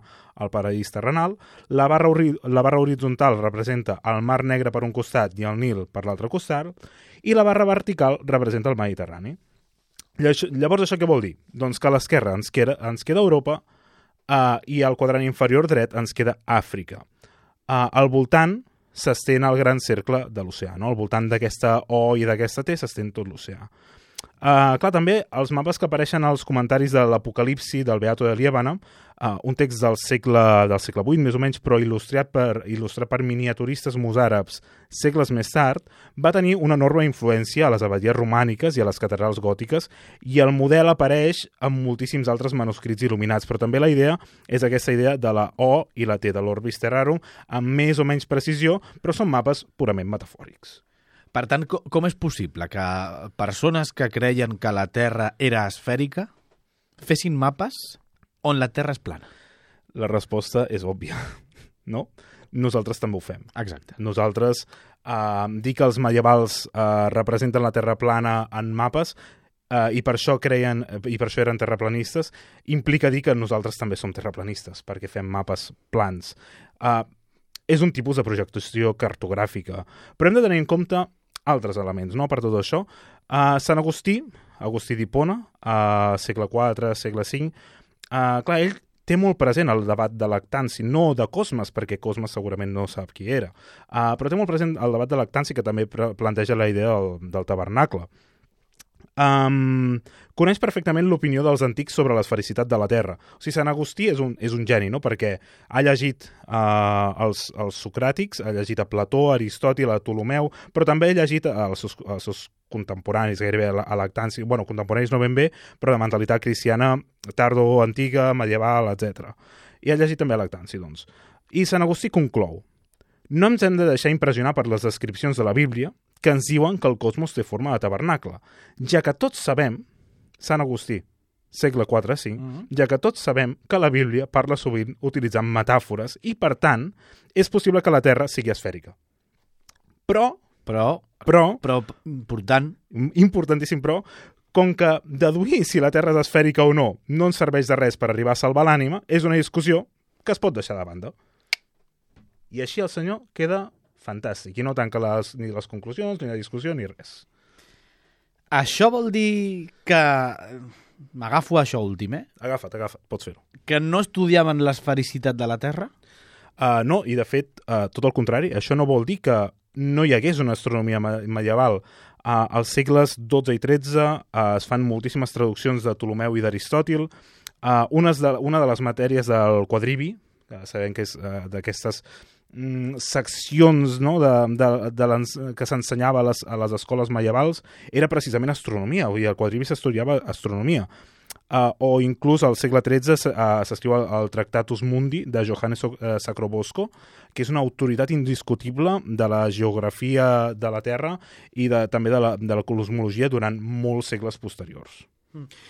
el paradís terrenal, la barra, la barra horitzontal representa el Mar Negre per un costat i el Nil per l'altre costat, i la barra vertical representa el Mediterrani. Llavors, això què vol dir? Doncs que a l'esquerra ens queda, ens queda Europa uh, i al quadrant inferior dret ens queda Àfrica. Uh, al voltant s'estén el gran cercle de l'oceà, no? Al voltant d'aquesta O i d'aquesta T s'estén tot l'oceà. Uh, clar, també els mapes que apareixen als comentaris de l'Apocalipsi del Beato de Liébana, uh, un text del segle, del segle VIII, més o menys, però il·lustrat per, il·lustrat per miniaturistes mosàrabs segles més tard, va tenir una enorme influència a les abadies romàniques i a les catedrals gòtiques, i el model apareix en moltíssims altres manuscrits il·luminats, però també la idea és aquesta idea de la O i la T de l'Orbis Terrarum, amb més o menys precisió, però són mapes purament metafòrics. Per tant, com és possible que persones que creien que la Terra era esfèrica fessin mapes on la Terra és plana? La resposta és òbvia, no? Nosaltres també ho fem. Exacte. Nosaltres, eh, dir que els medievals eh, representen la Terra plana en mapes eh, i per això creien i per això eren terraplanistes, implica dir que nosaltres també som terraplanistes, perquè fem mapes plans. Eh, és un tipus de projectació cartogràfica, però hem de tenir en compte altres elements no? per tot això. Uh, Sant Agustí, Agustí d'Hipona, uh, segle IV, segle V, uh, clar, ell té molt present el debat de lactanci, no de Cosmes, perquè Cosmes segurament no sap qui era, uh, però té molt present el debat de lactanci que també planteja la idea del, del tabernacle. Um, coneix perfectament l'opinió dels antics sobre l'esfericitat de la Terra. O sigui, Sant Agustí és un, és un geni, no? perquè ha llegit uh, els, els socràtics, ha llegit a Plató, Aristòtil, a Ptolomeu, però també ha llegit seus, els contemporanis, gairebé a lactància, bueno, contemporanis no ben bé, però de mentalitat cristiana tardo, antiga, medieval, etc. I ha llegit també a lactància, doncs. I Sant Agustí conclou no ens hem de deixar impressionar per les descripcions de la Bíblia, que ens diuen que el cosmos té forma de tabernacle, ja que tots sabem, Sant Agustí, segle IV-V, mm -hmm. ja que tots sabem que la Bíblia parla sovint utilitzant metàfores i, per tant, és possible que la Terra sigui esfèrica. Però... Però... Però... Però important... Importantíssim, però, com que deduir si la Terra és esfèrica o no no ens serveix de res per arribar a salvar l'ànima, és una discussió que es pot deixar de banda. I així el senyor queda fantàstic. I no tanca les, ni les conclusions, ni la discussió, ni res. Això vol dir que... M'agafo això últim, eh? Agafa't, agafa't, pots fer-ho. Que no estudiaven l'esfericitat de la Terra? Uh, no, i de fet, uh, tot el contrari. Això no vol dir que no hi hagués una astronomia medieval. Uh, als segles XII i XIII uh, es fan moltíssimes traduccions de Ptolomeu i d'Aristòtil. Uh, una, de, una de les matèries del quadrivi, que sabem que és uh, d'aquestes mm, seccions no, de, de, de que s'ensenyava a, les, a les escoles medievals era precisament astronomia, o sigui, al quadrivi s'estudiava astronomia. Uh, o inclús al segle XIII uh, s'escriu el, el Tractatus Mundi de Johannes Sacrobosco, que és una autoritat indiscutible de la geografia de la Terra i de, també de la, de la cosmologia durant molts segles posteriors.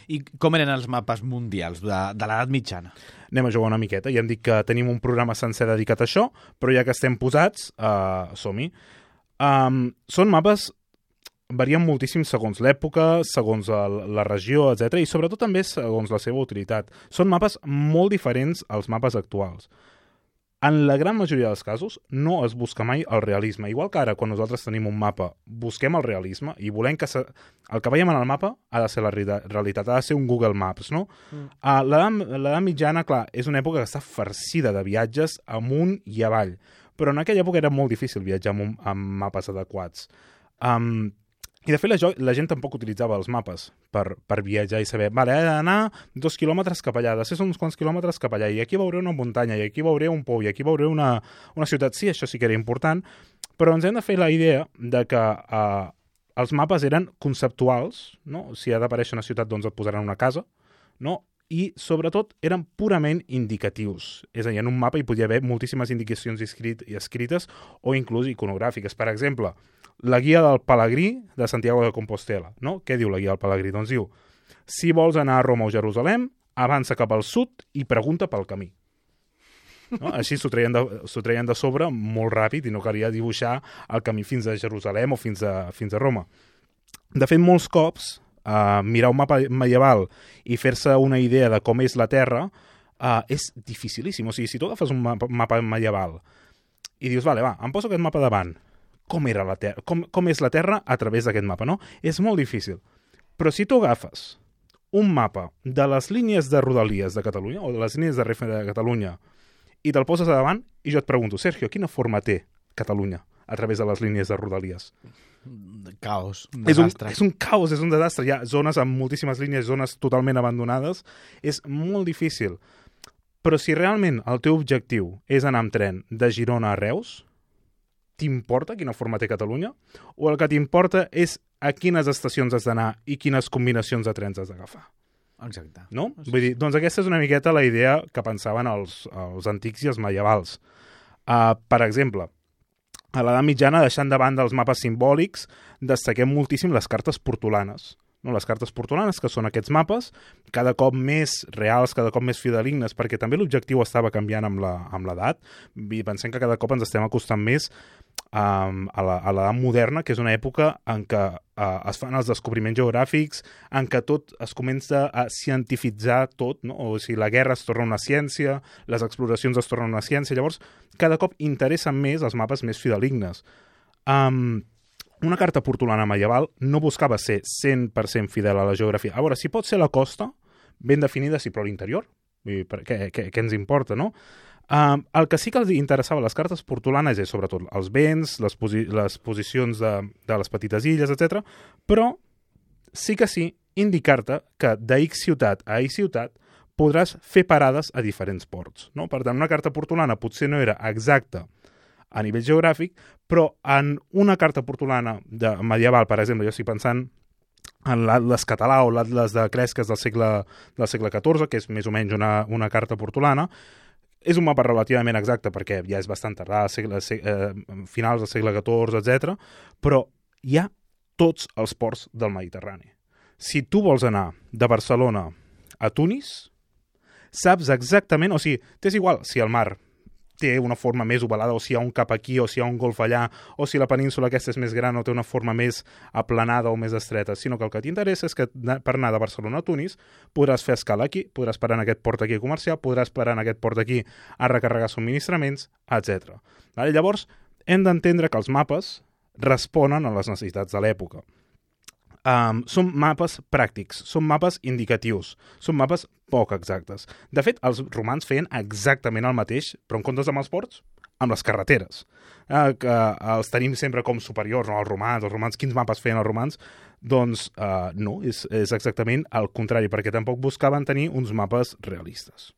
I com eren els mapes mundials de, de l'edat mitjana? Anem a jugar una miqueta. Ja hem dit que tenim un programa sencer dedicat a això, però ja que estem posats, uh, som-hi. Um, són mapes varien moltíssim segons l'època, segons el, la regió, etc i sobretot també segons la seva utilitat. Són mapes molt diferents als mapes actuals. En la gran majoria dels casos no es busca mai el realisme. Igual que ara, quan nosaltres tenim un mapa, busquem el realisme i volem que se... el que veiem en el mapa ha de ser la realitat, ha de ser un Google Maps, no? Mm. Uh, L'edat mitjana, clar, és una època que està farcida de viatges amunt i avall, però en aquella època era molt difícil viatjar amb, amb mapes adequats. Um, i de fet la, la gent tampoc utilitzava els mapes per, per viatjar i saber, vale, he d'anar dos quilòmetres cap allà, de ser uns quants quilòmetres cap allà, i aquí veuré una muntanya, i aquí veuré un pou, i aquí veuré una, una ciutat. Sí, això sí que era important, però ens hem de fer la idea de que eh, els mapes eren conceptuals, no? si ha d'aparèixer una ciutat doncs et posaran una casa, no? i sobretot eren purament indicatius. És a dir, en un mapa hi podia haver moltíssimes indicacions escrit, escrites o inclús iconogràfiques. Per exemple, la guia del Pelegrí de Santiago de Compostela. No? Què diu la guia del Pelegrí? Doncs diu, si vols anar a Roma o Jerusalem, avança cap al sud i pregunta pel camí. No? Així s'ho treien, de, treien de sobre molt ràpid i no calia dibuixar el camí fins a Jerusalem o fins a, fins a Roma. De fet, molts cops, eh, mirar un mapa medieval i fer-se una idea de com és la Terra eh, és dificilíssim. O sigui, si tu agafes un mapa, mapa medieval i dius, vale, va, em poso aquest mapa davant, com, era la terra, com, com és la Terra a través d'aquest mapa, no? És molt difícil. Però si tu agafes un mapa de les línies de Rodalies de Catalunya o de les línies de Renfe de Catalunya i te'l poses a davant i jo et pregunto, Sergio, quina forma té Catalunya a través de les línies de Rodalies? Caos, un és un, és un caos, és un desastre. Hi ha zones amb moltíssimes línies, zones totalment abandonades. És molt difícil. Però si realment el teu objectiu és anar amb tren de Girona a Reus, t'importa quina forma té Catalunya? O el que t'importa és a quines estacions has d'anar i quines combinacions de trens has d'agafar? Exacte. No? Sí. Vull dir, doncs aquesta és una miqueta la idea que pensaven els, els antics i els medievals. Uh, per exemple, a l'edat mitjana, deixant de banda els mapes simbòlics, destaquem moltíssim les cartes portolanes no? les cartes portolanes, que són aquests mapes, cada cop més reals, cada cop més fidelignes, perquè també l'objectiu estava canviant amb l'edat, i pensem que cada cop ens estem acostant més um, a l'edat moderna, que és una època en què uh, es fan els descobriments geogràfics, en què tot es comença a cientifitzar tot, no? o sigui, la guerra es torna una ciència, les exploracions es tornen una ciència, llavors cada cop interessen més els mapes més fidelignes. Um, una carta portolana medieval no buscava ser 100% fidel a la geografia. A veure, si pot ser la costa, ben definida, sí, però l'interior, què, què, què ens importa, no? Uh, el que sí que els interessava les cartes portolanes és sobretot els vents, les, posi les posicions de, de les petites illes, etc. però sí que sí indicar-te que de X ciutat a X ciutat podràs fer parades a diferents ports. No? Per tant, una carta portolana potser no era exacta a nivell geogràfic, però en una carta portolana de medieval, per exemple, jo estic pensant en l'Atlas català o l'Atlas de Cresques del segle, del segle XIV, que és més o menys una, una carta portolana, és un mapa relativament exacte perquè ja és bastant tardà, segle, segle, eh, finals del segle XIV, etc. però hi ha tots els ports del Mediterrani. Si tu vols anar de Barcelona a Tunis, saps exactament, o sigui, t'és igual si el mar té una forma més ovalada, o si hi ha un cap aquí, o si hi ha un golf allà, o si la península aquesta és més gran o té una forma més aplanada o més estreta, sinó que el que t'interessa és que per anar de Barcelona a Tunis podràs fer escala aquí, podràs parar en aquest port aquí comercial, podràs parar en aquest port aquí a recarregar subministraments, etc. Vale? Llavors, hem d'entendre que els mapes responen a les necessitats de l'època um, són mapes pràctics, són mapes indicatius, són mapes poc exactes. De fet, els romans feien exactament el mateix, però en comptes amb els ports, amb les carreteres, eh, que els tenim sempre com superiors, no? els romans, els romans, quins mapes feien els romans? Doncs eh, no, és, és exactament el contrari, perquè tampoc buscaven tenir uns mapes realistes.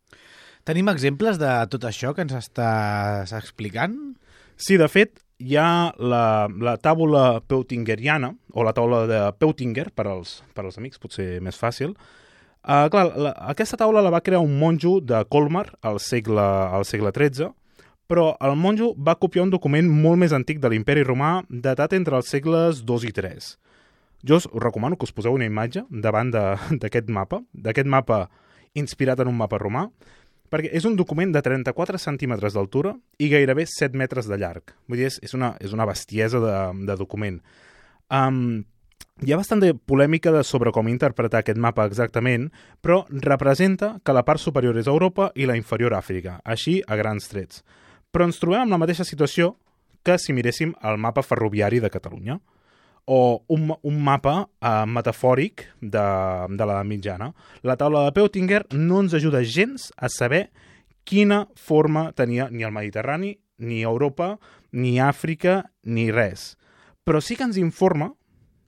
Tenim exemples de tot això que ens estàs explicant? Sí, de fet, hi ha la, la taula peutingeriana, o la taula de Peutinger, per als, per als amics, potser més fàcil. Uh, clar, la, aquesta taula la va crear un monjo de Colmar al segle, al segle XIII, però el monjo va copiar un document molt més antic de l'imperi romà, datat entre els segles II i III. Jo us recomano que us poseu una imatge davant d'aquest mapa, d'aquest mapa inspirat en un mapa romà, perquè és un document de 34 centímetres d'altura i gairebé 7 metres de llarg. Vull dir, és, és, una, és una bestiesa de, de document. Um, hi ha bastant de polèmica de sobre com interpretar aquest mapa exactament, però representa que la part superior és Europa i la inferior Àfrica, així a grans trets. Però ens trobem amb la mateixa situació que si miréssim el mapa ferroviari de Catalunya o un, un mapa eh, metafòric de, de l'edat mitjana. La taula de Peutinger no ens ajuda gens a saber quina forma tenia ni el Mediterrani, ni Europa, ni Àfrica, ni res. Però sí que ens informa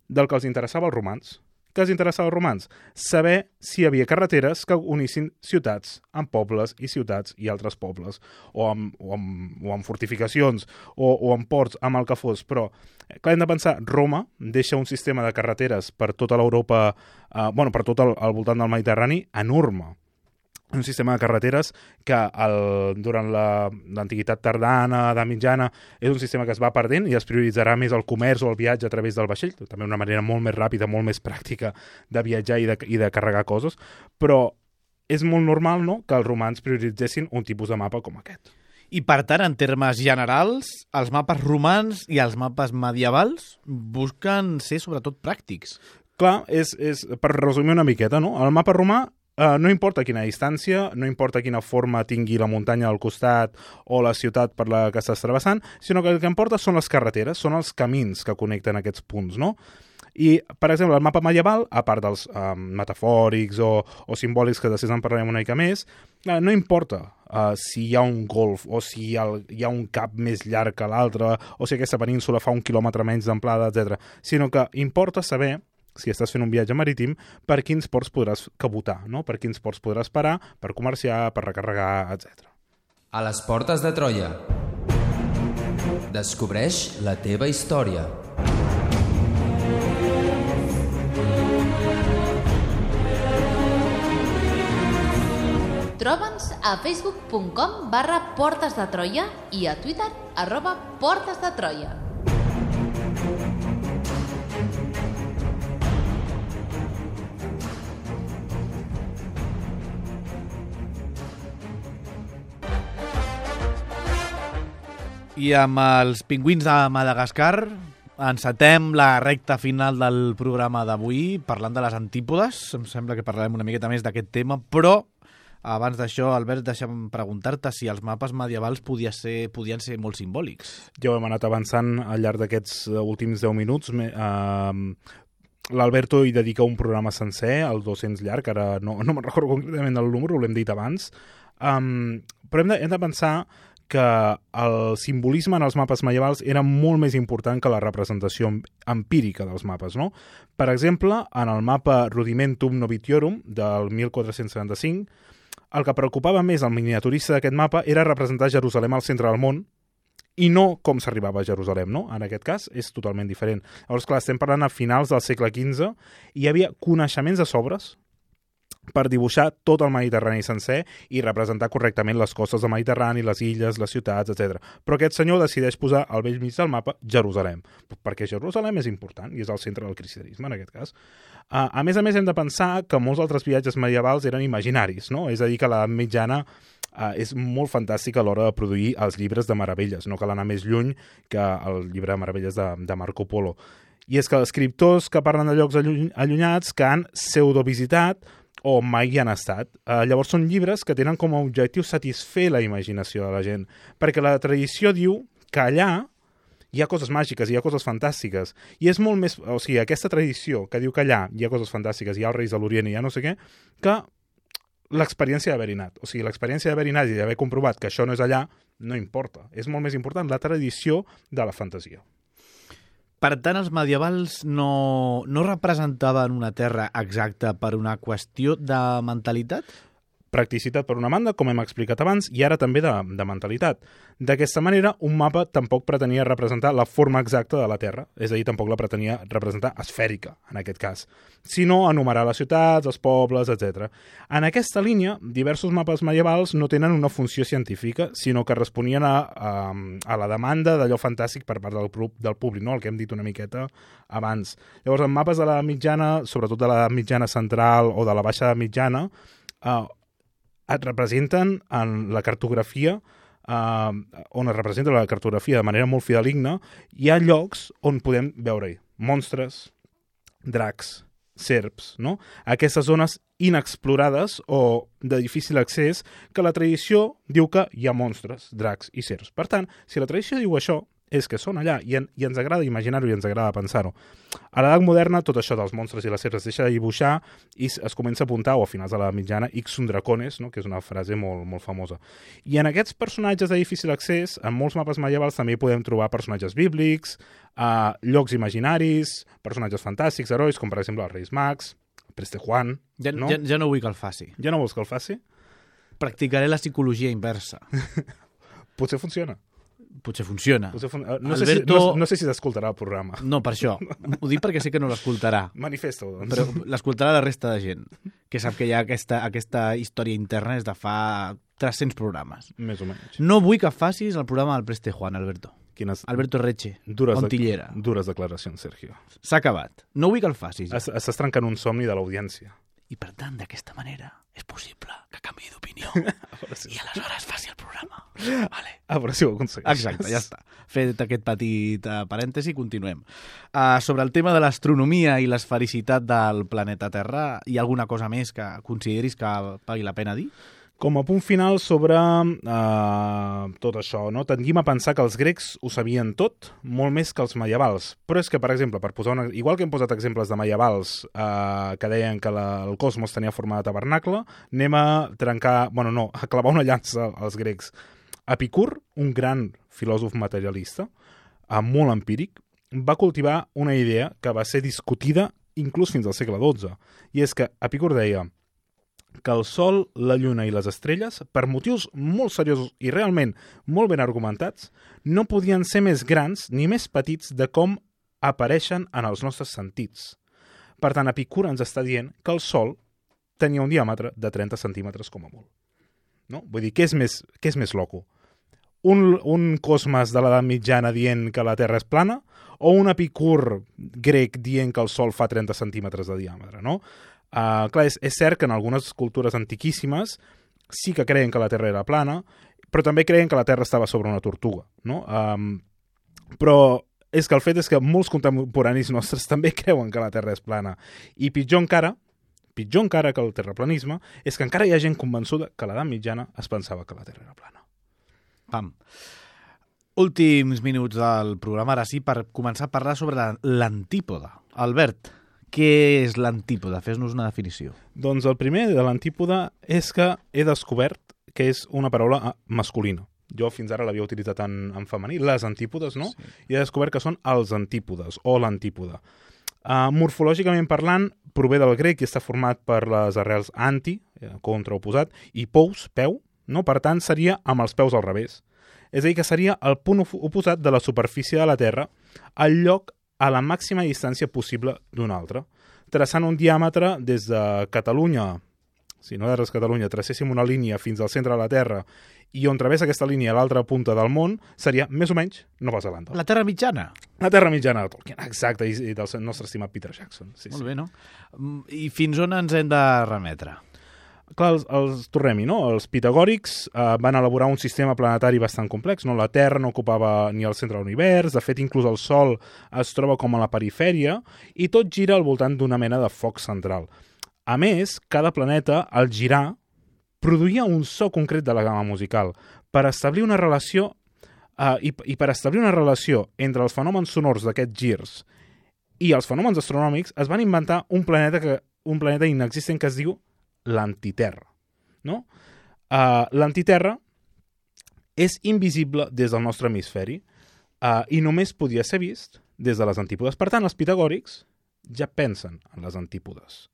del que els interessava als romans. Què els interessava als romans? Saber si hi havia carreteres que unissin ciutats amb pobles i ciutats i altres pobles, o amb, o amb, o amb fortificacions, o, o amb ports, amb el que fos. Però, eh, clar, hem de pensar, Roma deixa un sistema de carreteres per tota l'Europa, eh, bueno, per tot el, al voltant del Mediterrani, enorme un sistema de carreteres que el, durant la- l'antiguitat tardana, edat mitjana, és un sistema que es va perdent i es prioritzarà més el comerç o el viatge a través del vaixell, també una manera molt més ràpida, molt més pràctica de viatjar i de, i de carregar coses, però és molt normal no, que els romans prioritzessin un tipus de mapa com aquest. I per tant, en termes generals, els mapes romans i els mapes medievals busquen ser sobretot pràctics. Clar, és, és, per resumir una miqueta, no? el mapa romà Uh, no importa quina distància, no importa quina forma tingui la muntanya al costat o la ciutat per la que estàs travessant, sinó que el que importa són les carreteres, són els camins que connecten aquests punts, no? I, per exemple, el mapa medieval, a part dels um, metafòrics o, o simbòlics que després en parlarem una mica més, uh, no importa uh, si hi ha un golf o si hi ha, hi ha un cap més llarg que l'altre o si aquesta península fa un quilòmetre menys d'amplada, etc. Sinó que importa saber si estàs fent un viatge marítim, per quins ports podràs cabotar, no? per quins ports podràs parar, per comerciar, per recarregar, etc. A les portes de Troia. Descobreix la teva història. Troba'ns a facebook.com barra Portes de Troia i a Twitter arroba Portes de Troia. I amb els pingüins de Madagascar encetem la recta final del programa d'avui parlant de les antípodes. Em sembla que parlarem una miqueta més d'aquest tema, però abans d'això, Albert, deixa'm preguntar-te si els mapes medievals podia ser, podien ser molt simbòlics. Ja ho hem anat avançant al llarg d'aquests eh, últims 10 minuts. Me, uh, L'Alberto hi dedica un programa sencer, el 200 llarg, ara no, no me'n recordo concretament el número, l'hem dit abans, um, però hem de, hem de pensar que el simbolisme en els mapes medievals era molt més important que la representació em- empírica dels mapes, no? Per exemple, en el mapa Rudimentum Novitiorum del 1475, el que preocupava més al miniaturista d'aquest mapa era representar Jerusalem al centre del món i no com s'arribava a Jerusalem, no? En aquest cas és totalment diferent. Llavors, clar, estem parlant a finals del segle XV i hi havia coneixements de sobres per dibuixar tot el Mediterrani sencer i representar correctament les costes del Mediterrani, les illes, les ciutats, etc. Però aquest senyor decideix posar al vell mig del mapa Jerusalem, perquè Jerusalem és important i és el centre del cristianisme en aquest cas. A més a més, hem de pensar que molts altres viatges medievals eren imaginaris, no? És a dir, que la mitjana uh, és molt fantàstica a l'hora de produir els llibres de meravelles, no cal anar més lluny que el llibre de meravelles de, de Marco Polo. I és que els escriptors que parlen de llocs alluny allunyats que han pseudovisitat o mai hi han estat. Uh, llavors són llibres que tenen com a objectiu satisfer la imaginació de la gent, perquè la tradició diu que allà hi ha coses màgiques, hi ha coses fantàstiques, i és molt més... O sigui, aquesta tradició que diu que allà hi ha coses fantàstiques, hi ha els reis de l'Orient i hi ha no sé què, que l'experiència d'haver-hi anat. O sigui, l'experiència d'haver-hi anat i d'haver comprovat que això no és allà, no importa. És molt més important la tradició de la fantasia. Per tant, els medievals no, no representaven una terra exacta per una qüestió de mentalitat? Practicitat per una banda, com hem explicat abans, i ara també de, de mentalitat. D'aquesta manera, un mapa tampoc pretenia representar la forma exacta de la Terra, és a dir, tampoc la pretenia representar esfèrica, en aquest cas, sinó enumerar les ciutats, els pobles, etc. En aquesta línia, diversos mapes medievals no tenen una funció científica, sinó que responien a, a, a la demanda d'allò fantàstic per part del, del públic, no? el que hem dit una miqueta abans. Llavors, en mapes de la mitjana, sobretot de la mitjana central o de la baixa mitjana, eh, et representen en la cartografia eh, on es representa la cartografia de manera molt fideligna, hi ha llocs on podem veure-hi monstres, dracs, serps, no? Aquestes zones inexplorades o de difícil accés que la tradició diu que hi ha monstres, dracs i serps. Per tant, si la tradició diu això, és que són allà i, en, i ens agrada imaginar-ho i ens agrada pensar-ho. A l'edat moderna, tot això dels monstres i les serps es deixa de dibuixar i es, comença a apuntar, o a finals de la mitjana, Ixun dracones, no? que és una frase molt, molt famosa. I en aquests personatges de difícil accés, en molts mapes medievals també podem trobar personatges bíblics, eh, llocs imaginaris, personatges fantàstics, herois, com per exemple els Reis Mags, Preste Juan... Ja no? no? Ja, ja no vull que el faci. ja no vols que el faci? Practicaré la psicologia inversa. Potser funciona. Potser funciona. Potser fun... eh, no, sé si, Alberto- no, no sé si s'escoltarà el programa. No, per això. Ho dic perquè sé que no l'escoltarà. Manifesta-ho, doncs. Però l'escoltarà la resta de gent, que sap que hi ha aquesta, aquesta història interna des de fa 300 programes. Més o menys. No vull que facis el programa del Preste Juan, Alberto. Quines Alberto Reche, dures, Montillera. dures declaracions, Sergio. S'ha acabat. No vull que el facis. Es, estàs trencant un somni de l'audiència. I per tant, d'aquesta manera, és possible que canvi d'opinió si- i aleshores faci el programa. Vale. A veure si ho aconsegueixes. Exacte, ja està. Fet aquest petit uh, parèntesi, continuem. Uh, sobre el tema de l'astronomia i l'esfericitat del planeta Terra, hi ha alguna cosa més que consideris que pagui la pena dir? Com a punt final sobre uh, tot això, no? tendim a pensar que els grecs ho sabien tot, molt més que els medievals. Però és que, per exemple, per posar una... igual que hem posat exemples de medievals uh, que deien que la, el cosmos tenia forma de tabernacle, anem a trencar... bueno, no, a clavar una llança als grecs. Epicur, un gran filòsof materialista, uh, molt empíric, va cultivar una idea que va ser discutida inclús fins al segle XII. I és que Epicur deia que el Sol, la Lluna i les estrelles, per motius molt seriosos i realment molt ben argumentats, no podien ser més grans ni més petits de com apareixen en els nostres sentits. Per tant, Epicur ens està dient que el Sol tenia un diàmetre de 30 centímetres com a molt. No? Vull dir, què és més, què és més loco? Un, un cosmos de l'edat mitjana dient que la Terra és plana o un epicur grec dient que el Sol fa 30 centímetres de diàmetre, no? Uh, clar, és, és cert que en algunes cultures antiquíssimes sí que creien que la Terra era plana, però també creien que la Terra estava sobre una tortuga, no? Um, però és que el fet és que molts contemporanis nostres també creuen que la Terra és plana. I pitjor encara, pitjor encara que el terraplanisme, és que encara hi ha gent convençuda que l'edat mitjana es pensava que la Terra era plana. Pam. Últims minuts del programa, ara sí, per començar a parlar sobre la- l'antípoda. Albert, què és l'antípoda? Fes-nos una definició. Doncs el primer de l'antípoda és que he descobert que és una paraula ah, masculina. Jo fins ara l'havia utilitzat en, en femení, les antípodes, no? Sí. I he descobert que són els antípodes, o l'antípoda. Uh, morfològicament parlant, prové del grec i està format per les arrels anti, eh, contra oposat, i pous, peu, no? Per tant, seria amb els peus al revés. És a dir, que seria el punt op- oposat de la superfície de la Terra al lloc a la màxima distància possible d'un altre, traçant un diàmetre des de Catalunya, si no eres Catalunya, tracéssim una línia fins al centre de la Terra i on travessa aquesta línia a l'altra punta del món, seria més o menys Nova Zelanda. La Terra mitjana. La Terra mitjana de Tolkien, exacte, i, i del nostre estimat Peter Jackson. Sí, Molt sí. bé, no? Mm, I fins on ens hem de remetre? Clar, els, els tornem-hi, no? Els pitagòrics eh, van elaborar un sistema planetari bastant complex, no? La Terra no ocupava ni el centre de l'univers, de fet, inclús el Sol es troba com a la perifèria, i tot gira al voltant d'una mena de foc central. A més, cada planeta, al girar, produïa un so concret de la gamma musical per establir una relació uh, i, i per establir una relació entre els fenòmens sonors d'aquests girs i els fenòmens astronòmics es van inventar un planeta que un planeta inexistent que es diu l'antiterra. No? Uh, l'antiterra és invisible des del nostre hemisferi uh, i només podia ser vist des de les antípodes. Per tant, els pitagòrics ja pensen en les antípodes.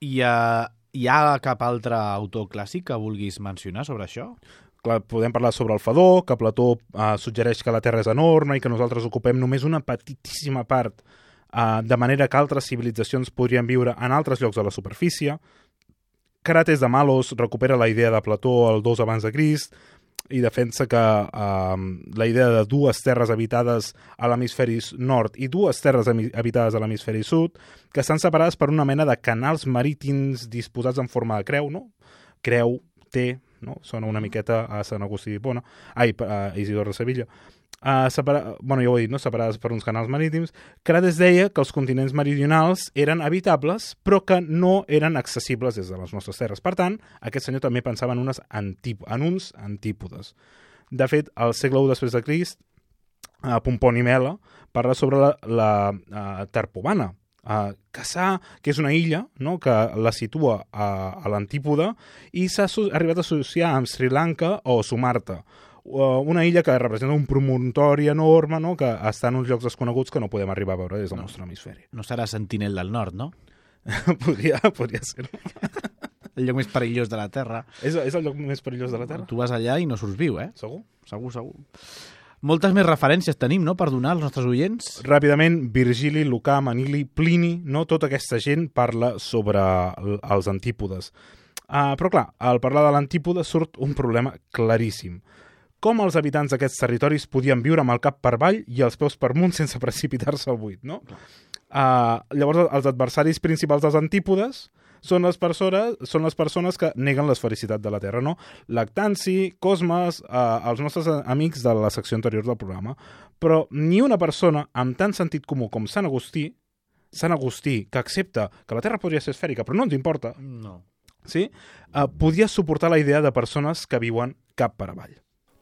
Hi ha, hi ha cap altre autor clàssic que vulguis mencionar sobre això? Clar, podem parlar sobre el Fadó, que Plató uh, suggereix que la Terra és enorme i que nosaltres ocupem només una petitíssima part uh, de manera que altres civilitzacions podrien viure en altres llocs de la superfície. Crates de Malos recupera la idea de Plató el 2 abans de Crist i defensa que uh, la idea de dues terres habitades a l'hemisferi nord i dues terres habitades a l'hemisferi sud, que estan separades per una mena de canals marítims disposats en forma de creu, no? Creu, T, no? Sona una miqueta a Sant Agustí d'Hipona, ai, a Isidor de Sevilla. Uh, separa... bueno, ja ho he dit, no? separades per uns canals marítims, Crades deia que els continents meridionals eren habitables, però que no eren accessibles des de les nostres terres. Per tant, aquest senyor també pensava en, unes antip... en uns antípodes. De fet, al segle I després de Crist, uh, Pomponi Mela parla sobre la, la uh, Tarpomana, uh, Cassà, que és una illa no? que la situa a, a l'antípoda i s'ha arribat a associar amb Sri Lanka o Sumarta, una illa que representa un promontori enorme no? que està en uns llocs desconeguts que no podem arribar a veure des del no. nostre hemisferi. No serà Sentinel del Nord, no? podria, podria ser. el lloc més perillós de la Terra. És, és el lloc més perillós de la Terra? Tu vas allà i no surts viu, eh? Segur? Segur, segur. Moltes més referències tenim, no?, per donar als nostres oients. Ràpidament, Virgili, Lucà, Manili, Plini, no? Tota aquesta gent parla sobre els antípodes. Uh, però clar, al parlar de l'antípoda surt un problema claríssim. Com els habitants d'aquests territoris podien viure amb el cap per avall i els peus per munt sense precipitar-se al buit, no? Uh, llavors, els adversaris principals dels antípodes són les, persones, són les persones que neguen l'esfericitat de la Terra, no? Lactanci, Cosmes, eh, els nostres amics de la secció anterior del programa, però ni una persona amb tant sentit comú com Sant Agustí, Sant Agustí, que accepta que la Terra podria ser esfèrica, però no ens importa, no. sí? eh, podia suportar la idea de persones que viuen cap per avall.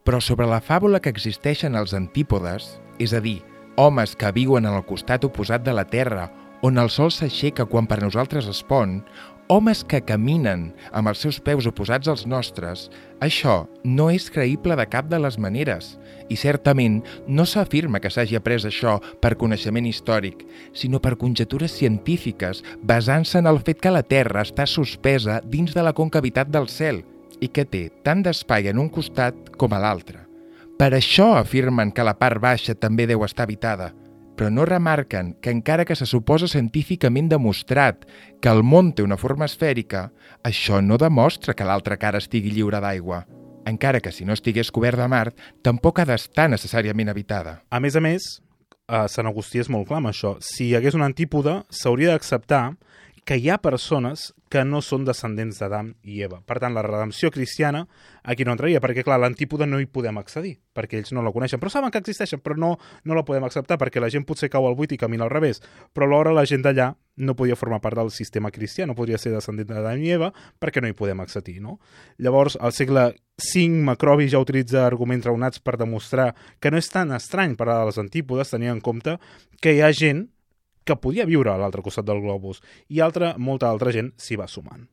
Però sobre la fàbula que existeixen els antípodes, és a dir, homes que viuen en el costat oposat de la Terra on el sol s'aixeca quan per nosaltres es pon, homes que caminen amb els seus peus oposats als nostres, això no és creïble de cap de les maneres. I certament no s'afirma que s'hagi après això per coneixement històric, sinó per conjectures científiques basant-se en el fet que la Terra està suspesa dins de la concavitat del cel i que té tant d'espai en un costat com a l'altre. Per això afirmen que la part baixa també deu estar habitada, però no remarquen que encara que se suposa científicament demostrat que el món té una forma esfèrica, això no demostra que l'altra cara estigui lliure d'aigua. Encara que si no estigués cobert de mar, tampoc ha d'estar necessàriament habitada. A més a més, a Sant Agustí és molt clar amb això. Si hi hagués un antípoda, s'hauria d'acceptar que hi ha persones que no són descendents d'Adam i Eva. Per tant, la redempció cristiana aquí no entraria, perquè, clar, l'antípoda no hi podem accedir, perquè ells no la coneixen, però saben que existeixen, però no, no la podem acceptar, perquè la gent potser cau al buit i camina al revés, però alhora la gent d'allà no podia formar part del sistema cristià, no podria ser descendent d'Adam i Eva, perquè no hi podem accedir, no? Llavors, al segle V, Macrobi ja utilitza arguments raonats per demostrar que no és tan estrany parlar de les antípodes, tenint en compte que hi ha gent que podia viure a l'altre costat del globus, i altra, molta altra gent s'hi va sumant.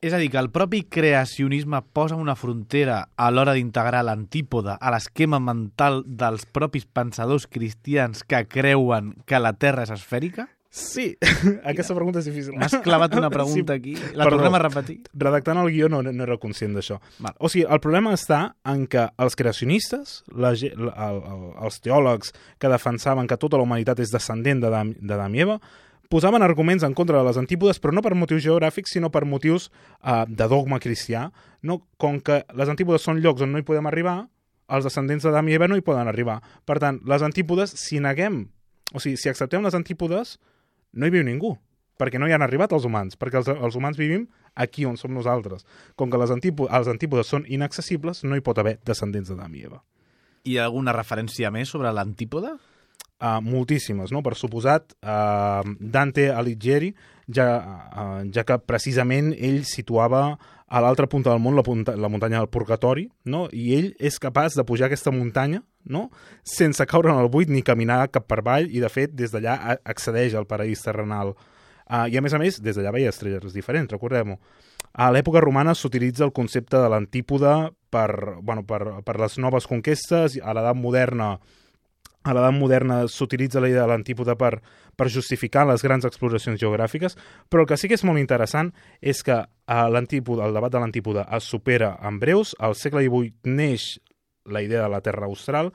És a dir, que el propi creacionisme posa una frontera a l'hora d'integrar l'antípoda a l'esquema mental dels propis pensadors cristians que creuen que la Terra és esfèrica? Sí, aquesta pregunta és difícil. M'has clavat una pregunta sí, aquí. La perdó, tornem a repetir. Redactant el guió no, no era conscient d'això. O sigui, el problema està en que els creacionistes, la, el, el, els teòlegs que defensaven que tota la humanitat és descendent d'Adam i Eva, posaven arguments en contra de les antípodes, però no per motius geogràfics, sinó per motius uh, de dogma cristià. No? Com que les antípodes són llocs on no hi podem arribar, els descendents d'Adam i Eva no hi poden arribar. Per tant, les antípodes, si neguem, o sigui, si acceptem les antípodes, no hi viu ningú, perquè no hi han arribat els humans, perquè els, els humans vivim aquí on som nosaltres. Com que les antípodes, els antípodes són inaccessibles, no hi pot haver descendents d'Adam i Eva. Hi ha alguna referència més sobre l'antípoda? Uh, moltíssimes, no? Per suposat, uh, Dante Alighieri, ja, uh, ja que precisament ell situava a l'altra punta del món la, punta, la muntanya del Purgatori, no? i ell és capaç de pujar aquesta muntanya no? sense caure en el buit ni caminar cap per avall i, de fet, des d'allà accedeix al paraís terrenal. Uh, I, a més a més, des d'allà veia estrelles diferents, recordem-ho. A l'època romana s'utilitza el concepte de l'antípoda per, bueno, per, per les noves conquestes, a l'edat moderna a l'edat moderna s'utilitza la idea de l'antípoda per, per justificar les grans exploracions geogràfiques, però el que sí que és molt interessant és que l'antípoda, el debat de l'antípoda es supera en breus, al segle XVIII neix la idea de la Terra Austral,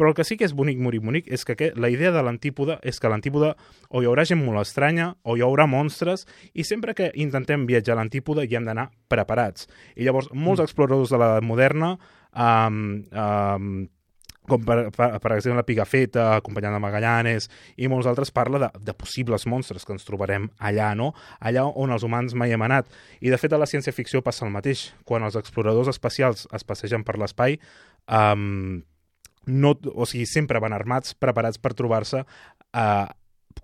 però el que sí que és bonic, bonic, bonic, és que la idea de l'antípoda és que l'antípoda o hi haurà gent molt estranya o hi haurà monstres i sempre que intentem viatjar a l'antípoda hi hem d'anar preparats. I llavors molts mm. exploradors de l'edat moderna um, um, com per, per, per exemple Pigafetta, acompanyant de Magallanes i molts altres parla de, de possibles monstres que ens trobarem allà, no? Allà on els humans mai hem anat. I de fet a la ciència-ficció passa el mateix. Quan els exploradors espacials es passegen per l'espai, um, no, o sigui, sempre van armats, preparats per trobar-se a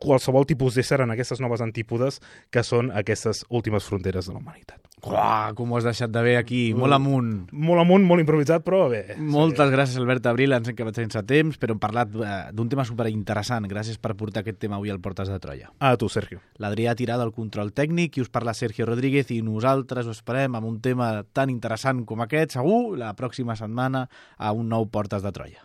qualsevol tipus d'ésser en aquestes noves antípodes que són aquestes últimes fronteres de la humanitat. Uah, com ho has deixat de bé aquí, molt amunt. Molt amunt, molt improvisat, però bé. Moltes gràcies, Albert Abril. Ens hem quedat sense temps, però hem parlat eh, d'un tema superinteressant. Gràcies per portar aquest tema avui al Portes de Troia. A tu, Sergio. L'Adrià Tirà del control tècnic i us parla Sergio Rodríguez i nosaltres us esperem amb un tema tan interessant com aquest, segur, la pròxima setmana a un nou Portes de Troia.